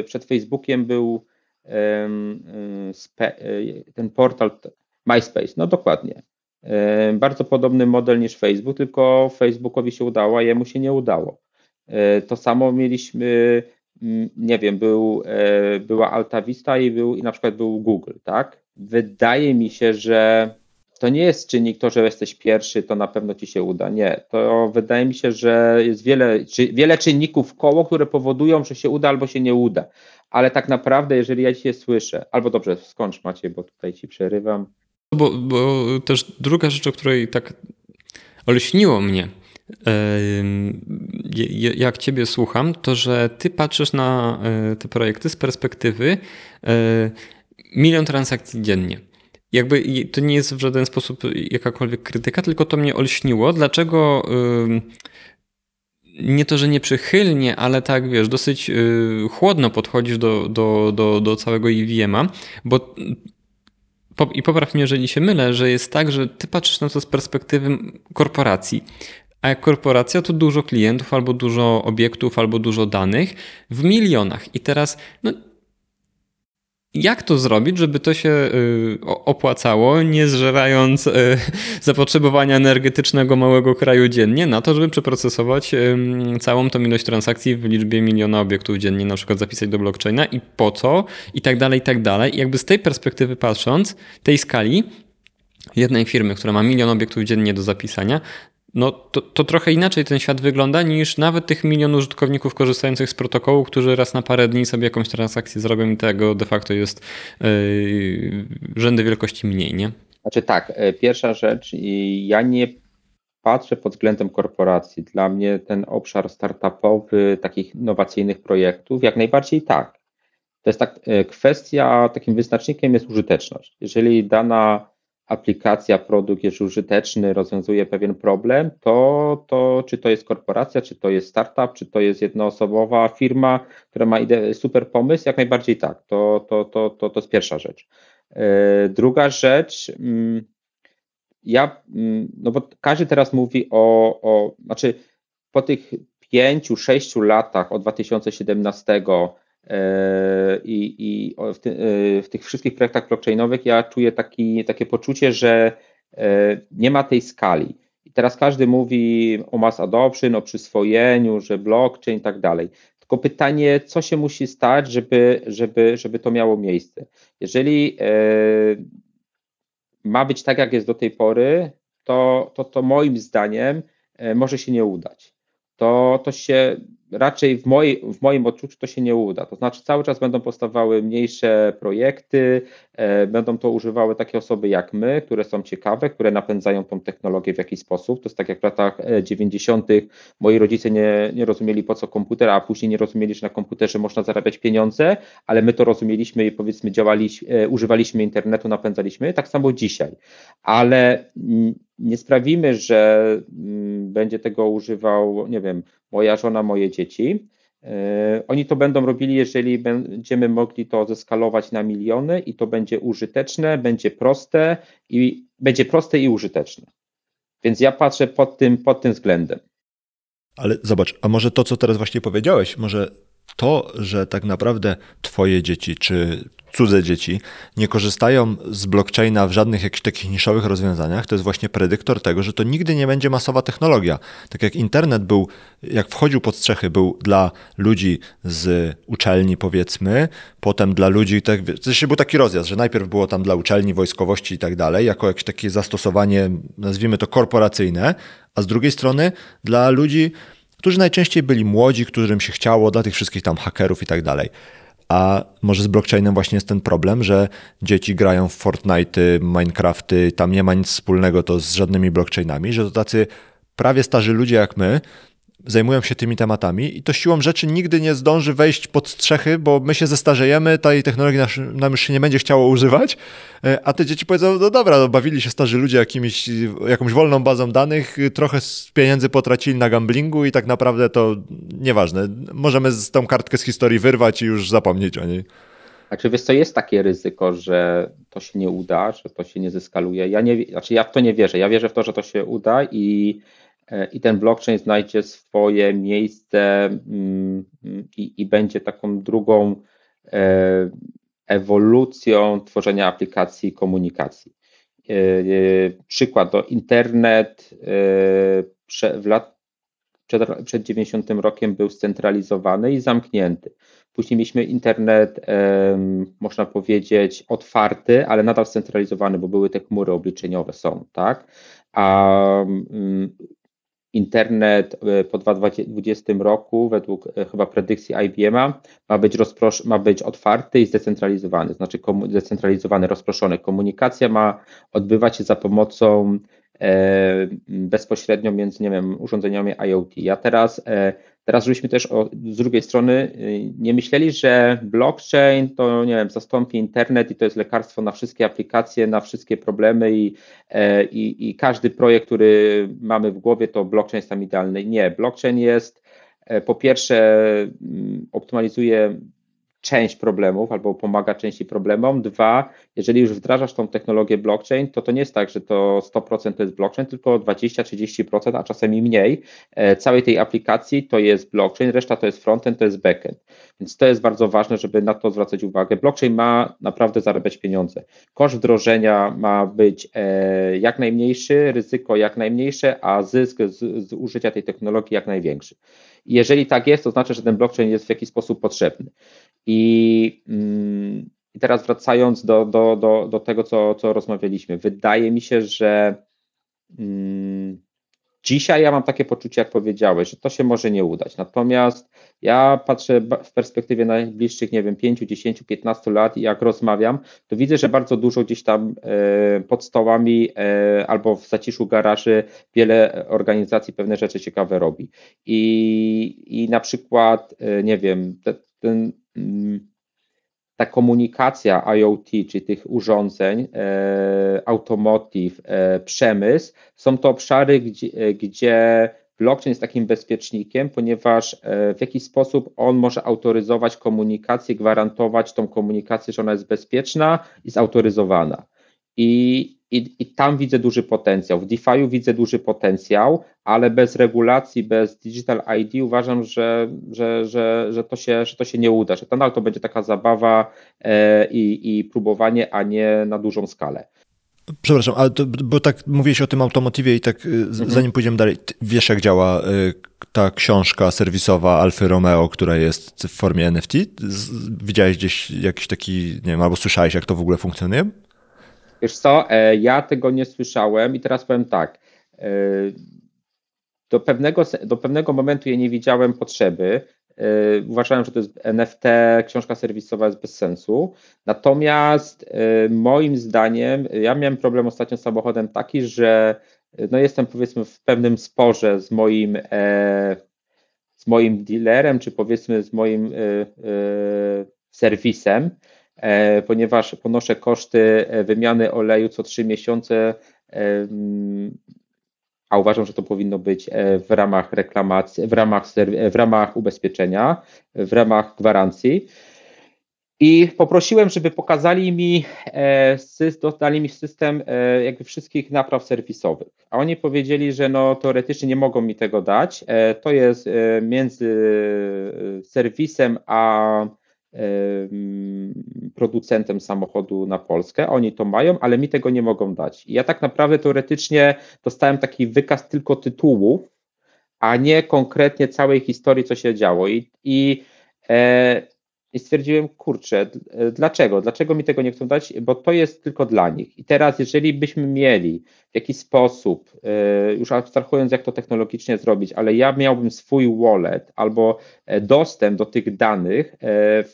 Speaker 1: e, przed Facebookiem był e, spe, e, ten portal MySpace, no dokładnie. E, bardzo podobny model niż Facebook, tylko Facebookowi się udało, a jemu się nie udało. E, to samo mieliśmy nie wiem, był, e, była Alta Vista i, był, i na przykład był Google, tak? Wydaje mi się, że to nie jest czynnik to, że jesteś pierwszy, to na pewno ci się uda. Nie, to wydaje mi się, że jest wiele, czy, wiele czynników koło, które powodują, że się uda albo się nie uda. Ale tak naprawdę, jeżeli ja cię słyszę, albo dobrze, skończ Macie, bo tutaj ci przerywam.
Speaker 2: Bo, bo też druga rzecz, o której tak olśniło mnie, jak Ciebie słucham, to że Ty patrzysz na e, te projekty z perspektywy e, milion transakcji dziennie. Jakby to nie jest w żaden sposób jakakolwiek krytyka, tylko to mnie olśniło. Dlaczego nie to, że nieprzychylnie, ale tak wiesz, dosyć y, chłodno podchodzisz do, do, do, do całego EVM-a, bo i popraw mnie, jeżeli się mylę, że jest tak, że ty patrzysz na to z perspektywy korporacji, a jak korporacja to dużo klientów, albo dużo obiektów, albo dużo danych w milionach. I teraz, no, jak to zrobić, żeby to się y, opłacało, nie zżerając y, zapotrzebowania energetycznego małego kraju dziennie na to, żeby przeprocesować całą tą ilość transakcji w liczbie miliona obiektów dziennie, na przykład zapisać do blockchaina i po co, i tak dalej, i tak dalej. I jakby z tej perspektywy patrząc, tej skali, jednej firmy, która ma milion obiektów dziennie do zapisania, no to, to trochę inaczej ten świat wygląda niż nawet tych milion użytkowników korzystających z protokołu, którzy raz na parę dni sobie jakąś transakcję zrobią i tego de facto jest yy, rzędy wielkości mniej, nie?
Speaker 1: Znaczy tak, e, pierwsza rzecz, ja nie patrzę pod względem korporacji. Dla mnie ten obszar startupowy, takich innowacyjnych projektów, jak najbardziej tak. To jest tak, e, kwestia, takim wyznacznikiem jest użyteczność. Jeżeli dana aplikacja, produkt jest użyteczny, rozwiązuje pewien problem, to, to czy to jest korporacja, czy to jest startup, czy to jest jednoosobowa firma, która ma super pomysł, jak najbardziej tak. To, to, to, to, to jest pierwsza rzecz. E, druga rzecz, mm, ja, mm, no bo każdy teraz mówi o, o znaczy po tych pięciu, sześciu latach od 2017 E, I, i w, ty, e, w, tych wszystkich projektach blockchainowych ja czuję taki, takie poczucie, że e, nie ma tej skali. I teraz każdy mówi o mass adoption, o przyswojeniu, że blockchain i tak dalej. Tylko pytanie, co się musi stać, żeby, żeby, żeby to miało miejsce. Jeżeli ma być tak, jak jest do tej pory, to, to, to moim zdaniem może się nie udać. To, to się raczej w, mojej, w moim odczuciu to się nie uda. To znaczy cały czas będą powstawały mniejsze projekty, będą to używały takie osoby jak my, które są ciekawe, które napędzają tą technologię w jakiś sposób. To jest tak jak w latach 90. E, moi rodzice nie, nie rozumieli po co komputer, a później nie rozumieli, że na komputerze można zarabiać pieniądze, ale my to rozumieliśmy i powiedzmy działaliśmy, e, używaliśmy internetu, napędzaliśmy. Tak samo dzisiaj. Ale nie sprawimy, że mm, będzie tego używał, nie wiem, moja żona, moje dzieci. E, oni to będą robili, jeżeli będziemy mogli to zeskalować na miliony i to będzie użyteczne, będzie proste i będzie proste i użyteczne. Więc ja patrzę pod tym, pod tym względem.
Speaker 3: Ale zobacz, a może to, co teraz właśnie powiedziałeś, może to, że tak naprawdę twoje dzieci czy cudze dzieci nie korzystają z blockchaina w żadnych jakichś takich niszowych rozwiązaniach, to jest właśnie predyktor tego, że to nigdy nie będzie masowa technologia. Tak jak internet był, jak wchodził pod strzechy, był dla ludzi z uczelni powiedzmy, potem dla ludzi, tak, to był taki rozjazd, że najpierw było tam dla uczelni, wojskowości i tak dalej, jako jakieś takie zastosowanie, nazwijmy to korporacyjne, a z drugiej strony dla ludzi, którzy najczęściej byli młodzi, którym się chciało, dla tych wszystkich tam hakerów i tak dalej. A może z blockchainem właśnie jest ten problem, że dzieci grają w Fortnite, Minecrafty, tam nie ma nic wspólnego to z żadnymi blockchainami, że to tacy prawie starzy ludzie jak my, zajmują się tymi tematami i to siłą rzeczy nigdy nie zdąży wejść pod strzechy, bo my się zestarzejemy, tej technologii nam już się nie będzie chciało używać, e, a te dzieci powiedzą, no dobra, no bawili się starzy ludzie jakimiś, jakąś wolną bazą danych, trochę pieniędzy potracili na gamblingu i tak naprawdę to nieważne. Możemy z tą kartkę z historii wyrwać i już zapomnieć o niej.
Speaker 1: Znaczy, wiesz co, jest takie ryzyko, że to się nie uda, że to się nie zeskaluje. Ja nie, znaczy ja w to nie wierzę. Ja wierzę w to, że to się uda i i ten blockchain znajdzie swoje miejsce mm, i, i będzie taką drugą e, ewolucją tworzenia aplikacji komunikacji. E, przykład to internet w lat przed, przed 90 rokiem był scentralizowany i zamknięty. Później mieliśmy internet, można powiedzieć, otwarty, ale nadal scentralizowany, bo były te chmury obliczeniowe, są, tak? A mm, internet e, po 2020 roku, według e, chyba predykcji IBM-a, ma być, ma być otwarty i zdecentralizowany, znaczy zdecentralizowany, rozproszony. Komunikacja ma odbywać się za pomocą e, bezpośrednio między nie wiem, urządzeniami IoT. Ja teraz Teraz żebyśmy też o, z drugiej strony y, nie myśleli, że blockchain to nie wiem, zastąpi internet i to jest lekarstwo na wszystkie aplikacje, na wszystkie problemy i, e, i, i każdy projekt, który mamy w głowie, to blockchain jest tam idealny. Nie, blockchain jest e, po pierwsze mm, optymalizuje część problemów albo pomaga części problemom. Dwa, jeżeli już wdrażasz tą technologię blockchain, to to nie jest tak, że to 100% to jest blockchain, tylko 20-30%, a czasem i mniej e, całej tej aplikacji to jest blockchain, reszta to jest frontend, to jest backend. Więc to jest bardzo ważne, żeby na to zwracać uwagę. Blockchain ma naprawdę zarabiać pieniądze. Koszt wdrożenia ma być e, jak najmniejszy, ryzyko jak najmniejsze, a zysk z, z użycia tej technologii jak największy. Jeżeli tak jest, to znaczy, że ten blockchain jest w jakiś sposób potrzebny. I, mm, i teraz wracając do, do, do, do tego, co, co rozmawialiśmy, wydaje mi się, że mm, dzisiaj ja mam takie poczucie, jak powiedziałeś, że to się może nie udać. Natomiast ja patrzę w perspektywie najbliższych, nie wiem, 5, 10, 15 lat i jak rozmawiam, to widzę, że bardzo dużo gdzieś tam e, pod stołami e, albo w zaciszu garaży wiele organizacji pewne rzeczy ciekawe robi. I, i na przykład, e, nie wiem, ten ta komunikacja IoT, czyli tych urządzeń, e, automotive, e, przemysł, są to obszary, gdzie, e, gdzie blockchain jest takim bezpiecznikiem, ponieważ e, w jakiś sposób on może autoryzować komunikację, gwarantować tą komunikację, że ona jest bezpieczna i zautoryzowana. I i, I tam widzę duży potencjał. W DeFi'u widzę duży potencjał, ale bez regulacji, bez Digital ID uważam, że, że, że, że, to, się, że to się nie uda, że to nadal to będzie taka zabawa e, i, i próbowanie, a nie na dużą skalę.
Speaker 3: Przepraszam, ale to, bo tak mówiłeś o tym automotywie i tak y, mhm. zanim pójdziemy dalej, wiesz jak działa y, ta książka serwisowa Alfa Romeo, która jest w formie NFT? Widziałeś gdzieś jakiś taki, nie wiem, albo słyszałeś jak to w ogóle funkcjonuje?
Speaker 1: Wiesz co, e, ja tego nie słyszałem i teraz powiem tak. E, do pewnego, do pewnego momentu ja nie widziałem potrzeby. E, uważałem, że to jest NFT, książka serwisowa jest bez sensu. Natomiast moim zdaniem, ja miałem problem ostatnio z samochodem taki, że no jestem powiedzmy w pewnym sporze z moim, z moim dealerem, czy powiedzmy z moim serwisem ponieważ ponoszę koszty e, wymiany oleju co trzy miesiące, e, mm, a uważam, że to powinno być w ramach reklamacji, w ramach, w ramach ubezpieczenia, w ramach gwarancji. I poprosiłem, żeby pokazali mi, e, dodali mi system e, jakby wszystkich napraw serwisowych. A oni powiedzieli, że no teoretycznie nie mogą mi tego dać. E, to jest między serwisem a producentem samochodu na Polskę. Oni to mają, ale mi tego nie mogą dać. I ja tak naprawdę teoretycznie dostałem taki wykaz tylko tytułów, a nie konkretnie całej historii, co się działo. I, i e, i stwierdziłem, kurczę, dlaczego? Dlaczego mi tego nie chcą dać? Bo to jest tylko dla nich. I teraz, jeżeli byśmy mieli w jakiś sposób, e, już abstrahując, jak to technologicznie zrobić, ale ja miałbym swój wallet albo e, dostęp do tych danych e,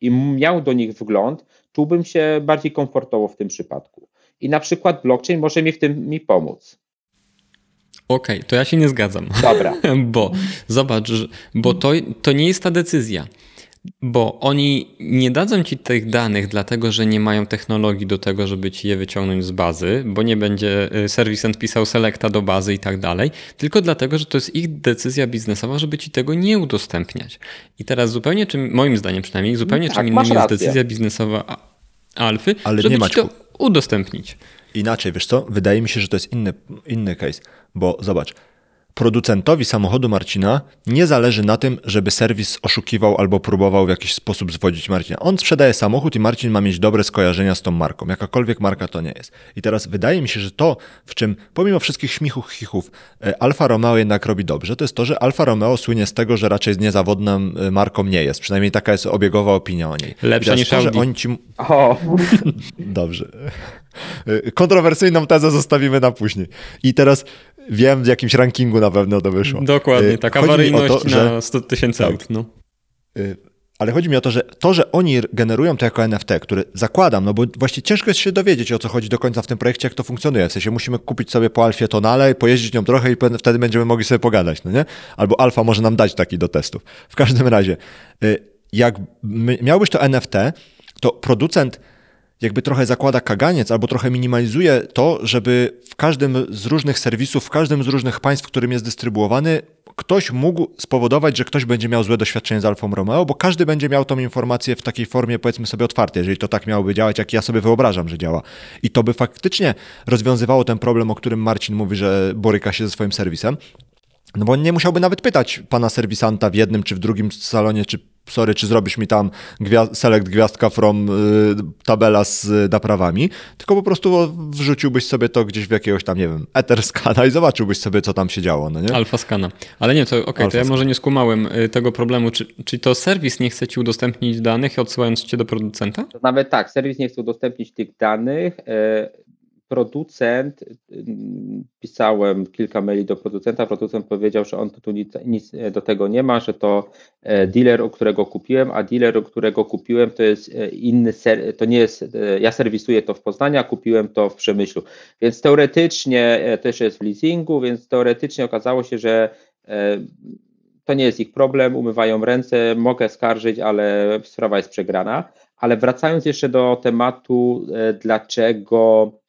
Speaker 1: i miał do nich wgląd, czułbym się bardziej komfortowo w tym przypadku. I na przykład blockchain może mi w tym mi pomóc.
Speaker 2: Okej, okay, to ja się nie zgadzam.
Speaker 1: Dobra.
Speaker 2: bo zobacz, bo to, to nie jest ta decyzja. Bo oni nie dadzą ci tych danych, dlatego że nie mają technologii do tego, żeby ci je wyciągnąć z bazy, bo nie będzie y, serwisant pisał selecta do bazy i tak dalej, tylko dlatego, że to jest ich decyzja biznesowa, żeby ci tego nie udostępniać. I teraz zupełnie czym, moim zdaniem przynajmniej, zupełnie tak, czym innym jest decyzja biznesowa Alfy, Ale żeby nie ci to udostępnić.
Speaker 3: Inaczej, wiesz co? Wydaje mi się, że to jest inny, inny case, bo zobacz, Producentowi samochodu Marcina nie zależy na tym, żeby serwis oszukiwał albo próbował w jakiś sposób zwodzić Marcina. On sprzedaje samochód i Marcin ma mieć dobre skojarzenia z tą marką. Jakakolwiek marka to nie jest. I teraz wydaje mi się, że to, w czym pomimo wszystkich śmichów, chichów, e, Alfa Romeo jednak robi dobrze, to jest to, że Alfa Romeo słynie z tego, że raczej niezawodną e, marką nie jest. Przynajmniej taka jest obiegowa opinia o niej.
Speaker 2: Lepsza niż to, Audi.
Speaker 3: Że oni ci... O. Dobrze. E, kontrowersyjną tezę zostawimy na później. I teraz Wiem, w jakimś rankingu na pewno to wyszło.
Speaker 2: Dokładnie, y, tak. Awaryjność to, na 100 tysięcy tak. aut. No.
Speaker 3: Y, ale chodzi mi o to, że to, że oni generują to jako NFT, które zakładam, no bo właściwie ciężko jest się dowiedzieć, o co chodzi do końca w tym projekcie, jak to funkcjonuje. W sensie musimy kupić sobie po Alfie tonale, pojeździć nią trochę i wtedy będziemy mogli sobie pogadać, no nie? Albo Alfa może nam dać taki do testów. W każdym razie, y, jak miałbyś to NFT, to producent jakby trochę zakłada kaganiec albo trochę minimalizuje to, żeby w każdym z różnych serwisów, w każdym z różnych państw, w którym jest dystrybuowany, ktoś mógł spowodować, że ktoś będzie miał złe doświadczenie z Alfą Romeo, bo każdy będzie miał tą informację w takiej formie, powiedzmy sobie, otwartej, jeżeli to tak miałoby działać, jak ja sobie wyobrażam, że działa. I to by faktycznie rozwiązywało ten problem, o którym Marcin mówi, że boryka się ze swoim serwisem. No bo nie musiałby nawet pytać pana serwisanta w jednym czy w drugim salonie, czy sorry, czy zrobisz mi tam gwiazd select gwiazdka from y, tabela z naprawami, tylko po prostu wrzuciłbyś sobie to gdzieś w jakiegoś tam, nie wiem, Etherscana i zobaczyłbyś sobie, co tam się działo, no nie?
Speaker 2: Alfa skana. Ale nie, to okej, okay, to ja może nie skumałem y, tego problemu. Czy, czy to serwis nie chce ci udostępnić danych, odsyłając cię do producenta?
Speaker 1: Nawet tak, serwis nie chce udostępnić tych danych, y, producent, pisałem kilka maili do producenta, producent powiedział, że on tu nic, nic, do tego nie ma, że to e, dealer, u którego kupiłem, a dealer, u którego kupiłem, to jest e, inny, ser, to nie jest, e, ja serwisuję to w Poznaniu, a kupiłem to w Przemyślu. Więc teoretycznie też jest w leasingu, więc teoretycznie okazało się, że to nie jest ich problem, umywają ręce, mogę skarżyć, ale sprawa jest przegrana. Ale wracając jeszcze do tematu, dlaczego E,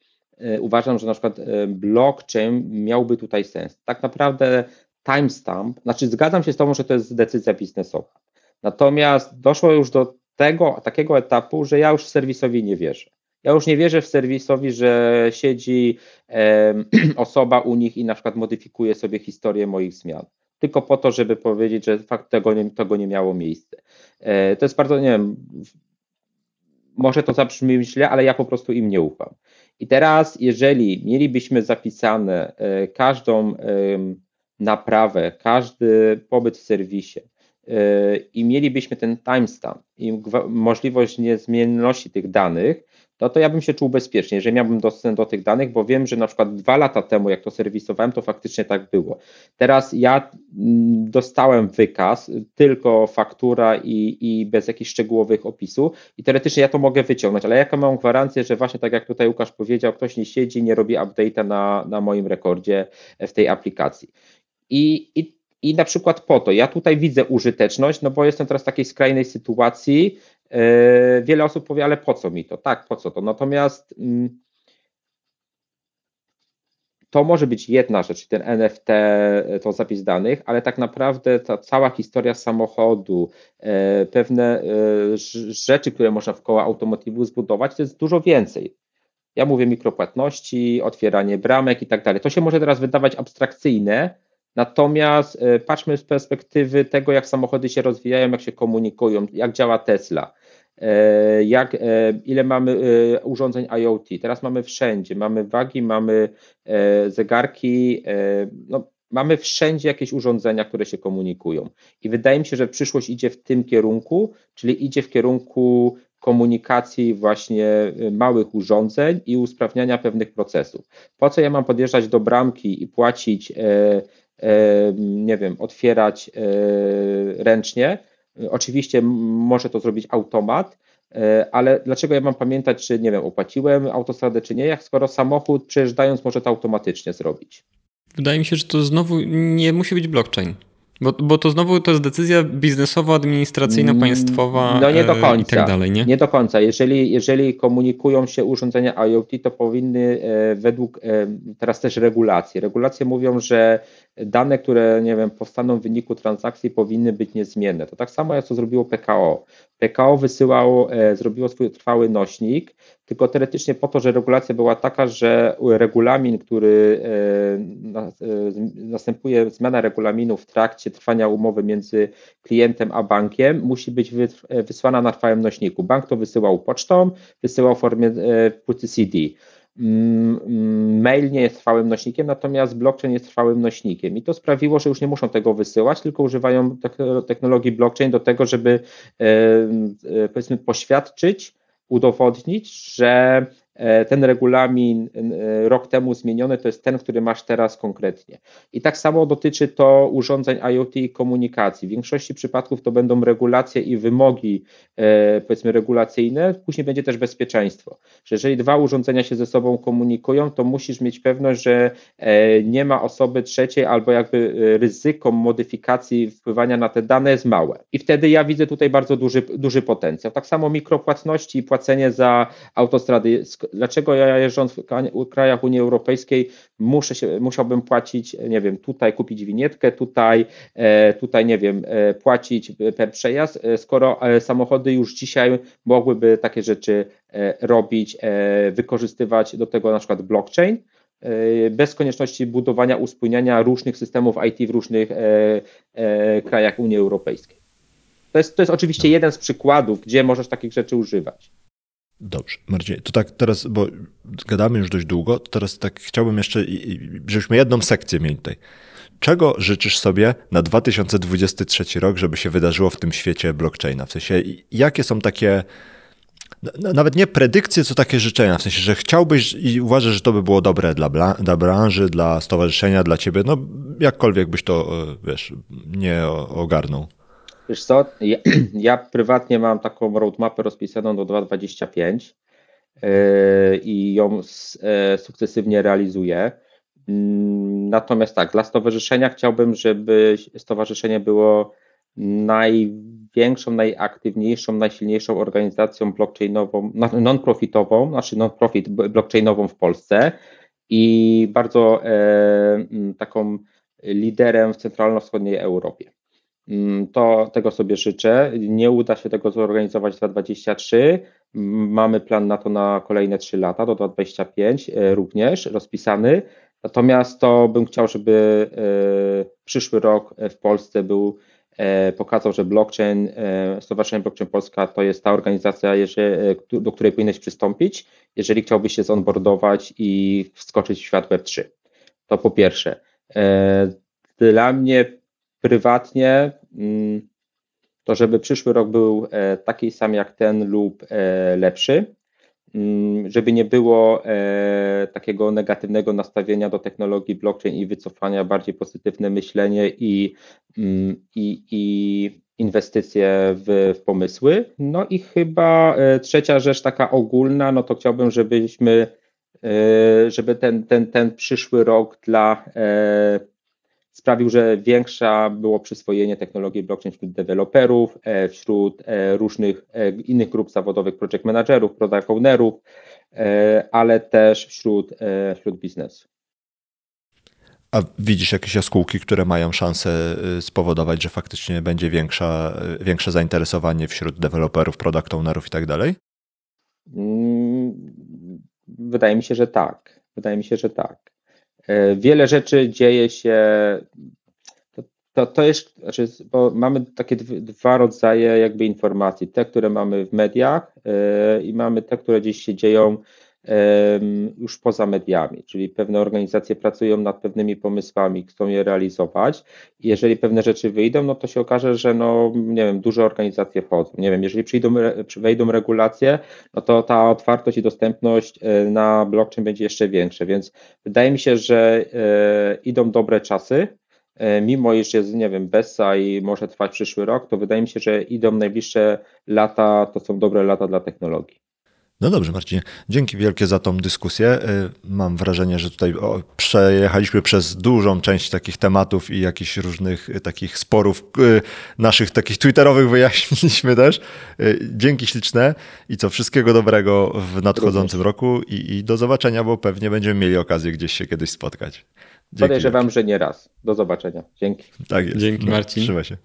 Speaker 1: uważam, że na przykład e, blockchain miałby tutaj sens. Tak naprawdę timestamp, znaczy zgadzam się z Tobą, że to jest decyzja biznesowa. Natomiast doszło już do tego, takiego etapu, że ja już serwisowi nie wierzę. Ja już nie wierzę w serwisowi, że siedzi e, osoba u nich i na przykład modyfikuje sobie historię moich zmian. Tylko po to, żeby powiedzieć, że fakt tego nie, tego nie miało miejsca. E, to jest bardzo, nie wiem, może to zabrzmi źle, ale ja po prostu im nie ufam. I teraz, jeżeli mielibyśmy zapisane e, każdą naprawę, każdy pobyt w serwisie e, i mielibyśmy ten timestamp i możliwość niezmienności tych danych, no to ja bym się czuł bezpiecznie, jeżeli miałbym dostęp do tych danych, bo wiem, że na przykład dwa lata temu, jak to serwisowałem, to faktycznie tak było. Teraz ja mm, dostałem wykaz, tylko faktura i, i bez jakichś szczegółowych opisów i teoretycznie ja to mogę wyciągnąć, ale jaką mam gwarancję, że właśnie tak jak tutaj Łukasz powiedział, ktoś nie siedzi, nie robi update'a na, na moim rekordzie w tej aplikacji. I, i i na przykład po to, ja tutaj widzę użyteczność, no bo jestem teraz w takiej skrajnej sytuacji, E, wiele osób powie, ale po co mi to? Tak, po co to? Natomiast mm, to może być jedna rzecz, ten NFT, to zapis danych, ale tak naprawdę ta cała historia samochodu, pewne rzeczy, które można w koło automotywu zbudować, to jest dużo więcej. Ja mówię mikropłatności, otwieranie bramek i tak dalej. To się może teraz wydawać abstrakcyjne, natomiast e, patrzmy z perspektywy tego, jak samochody się rozwijają, jak się komunikują, jak działa Tesla. E, jak, e, ile mamy urządzeń IoT. Teraz mamy wszędzie, mamy wagi, mamy zegarki, no, mamy wszędzie jakieś urządzenia, które się komunikują. I wydaje mi się, że przyszłość idzie w tym kierunku, czyli idzie w kierunku komunikacji właśnie małych urządzeń i usprawniania pewnych procesów. Po co ja mam podjeżdżać do bramki i płacić, e, e, nie wiem, otwierać e, ręcznie? Oczywiście może to zrobić automat, ale dlaczego ja mam pamiętać, czy nie wiem, opłaciłem autostradę, czy nie, jak skoro samochód przejeżdżając może to automatycznie zrobić?
Speaker 2: Wydaje mi się, że to znowu nie musi być blockchain. Bo, bo to znowu to jest decyzja biznesowa, administracyjna, mm, państwowa
Speaker 1: no nie do końca,
Speaker 2: i tak dalej, nie?
Speaker 1: Nie do końca. Jeżeli, jeżeli komunikują się urządzenia IoT, to powinny e, według e, teraz też regulacji. Regulacje mówią, że dane, które nie wiem, powstaną w wyniku transakcji powinny być niezmienne. To tak samo jak to zrobiło PKO. PKO wysyłało, e, zrobiło swój trwały nośnik, tylko teoretycznie po to, że regulacja była taka, że regulamin, który e, e, następuje, zmiana regulaminu w trakcie trwania umowy między klientem a bankiem, musi być wysłana na trwałym nośniku. Bank to wysyłał pocztą, wysyłał w formie płyty CD. Mm, mm, mail nie jest trwałym nośnikiem, natomiast blockchain jest trwałym nośnikiem. I to sprawiło, że już nie muszą tego wysyłać, tylko używają technologii blockchain do tego, żeby powiedzmy poświadczyć, udowodnić, że E, ten regulamin e, rok temu zmieniony to jest ten, który masz teraz konkretnie. I tak samo dotyczy to urządzeń IoT i komunikacji. W większości przypadków to będą regulacje i wymogi, e, powiedzmy, regulacyjne, później będzie też bezpieczeństwo. Że jeżeli dwa urządzenia się ze sobą komunikują, to musisz mieć pewność, że nie ma osoby trzeciej albo jakby ryzyko modyfikacji wpływania na te dane jest małe. I wtedy ja widzę tutaj bardzo duży, duży potencjał. Tak samo mikropłatności i płacenie za autostrady dlaczego ja jeżdżąc w krajach Unii Europejskiej muszę się, musiałbym płacić, nie wiem, tutaj kupić winietkę, tutaj, e, tutaj nie wiem, e, płacić per przejazd, e, skoro samochody już dzisiaj mogłyby takie rzeczy robić, wykorzystywać do tego na przykład blockchain, bez konieczności budowania, uspójniania różnych systemów IT w różnych krajach Unii Europejskiej. To jest, to jest oczywiście jeden z przykładów, gdzie możesz takich rzeczy używać.
Speaker 3: Dobrze, Marcin, to tak teraz, bo gadamy już dość długo, to teraz tak chciałbym jeszcze, żebyśmy jedną sekcję mieli tutaj. Czego życzysz sobie na 2023 rok, żeby się wydarzyło w tym świecie blockchaina? W sensie, jakie są takie, nawet nie predykcje, co takie życzenia, w sensie, że chciałbyś i uważasz, że to by było dobre dla, dla branży, dla stowarzyszenia, dla ciebie, no jakkolwiek byś to, e, wiesz, nie ogarnął.
Speaker 1: Wiesz co, ja, ja prywatnie mam taką roadmapę rozpisaną do 2025 yy, i ją e, sukcesywnie realizuję. Mm, natomiast tak, dla stowarzyszenia chciałbym, żeby stowarzyszenie było największą, najaktywniejszą, najsilniejszą organizacją blockchainową, non-profitową, znaczy non-profit blockchainową w Polsce i bardzo e, taką liderem w centralno-wschodniej Europie. Mm, to tego sobie życzę. Nie uda się tego zorganizować w 2023. Mamy plan na to na kolejne 3 lata, do 2025 e, również rozpisany. Natomiast to bym chciał, żeby e, przyszły rok w Polsce był e, pokazał, że blockchain, Stowarzyszenie Blockchain Polska to jest ta organizacja, do której powinieneś przystąpić, jeżeli chciałbyś się zonboardować i wskoczyć w świat Web3. To po pierwsze. Dla mnie prywatnie, mm, to żeby przyszły rok był e, taki sam jak ten lub e, lepszy, mm, żeby nie było e, takiego negatywnego nastawienia do technologii blockchain i wycofania, bardziej pozytywne myślenie i, mm, i, i inwestycje w, w pomysły. No i chyba trzecia rzecz taka ogólna, no to chciałbym, żebyśmy, żeby ten, ten, ten przyszły rok dla sprawił, że większa było przyswojenie technologii blockchain wśród deweloperów, e, wśród e, różnych e, innych grup zawodowych, project managerów, product ownerów, ale też wśród, wśród biznesu.
Speaker 3: A widzisz jakieś jaskółki, które mają szansę spowodować, że faktycznie będzie większa, większe zainteresowanie wśród deweloperów, product ownerów i tak dalej?
Speaker 1: Mm, Wydaje mi się, że tak. Wydaje mi się, że tak. E, Wiele rzeczy dzieje się. To, to, jest, znaczy, bo mamy takie dw- dwa rodzaje jakby informacji. Te, które mamy w mediach e, i mamy te, które gdzieś się dzieją już poza mediami, czyli pewne organizacje pracują nad pewnymi pomysłami, chcą je realizować. Jeżeli pewne rzeczy wyjdą, no to się okaże, że no, nie wiem, duże organizacje wchodzą. Nie wiem, jeżeli przyjdą, wejdą regulacje, no to ta otwartość i dostępność e, na blockchain będzie jeszcze większa, więc wydaje mi się, że e, idą dobre czasy, e, mimo iż jest, nie wiem, Bessa i może trwać przyszły rok, to wydaje mi się, że idą najbliższe lata, to są dobre lata dla technologii.
Speaker 3: No dobrze, Marcinie. Dzięki wielkie za tą dyskusję. Y, Mam wrażenie, że tutaj o, przejechaliśmy przez dużą część takich tematów i jakichś różnych y, takich sporów y, naszych takich twitterowych wyjaśniliśmy też. Dzięki śliczne i co wszystkiego dobrego w nadchodzącym roku i, i do zobaczenia, bo pewnie będziemy mieli okazję gdzieś się kiedyś spotkać. Dzięki
Speaker 1: Podejrzewam, że nie raz. Do zobaczenia. Dzięki.
Speaker 3: wielkie. Tak jest.
Speaker 2: Dzięki, Marcin.
Speaker 3: Trzymaj się.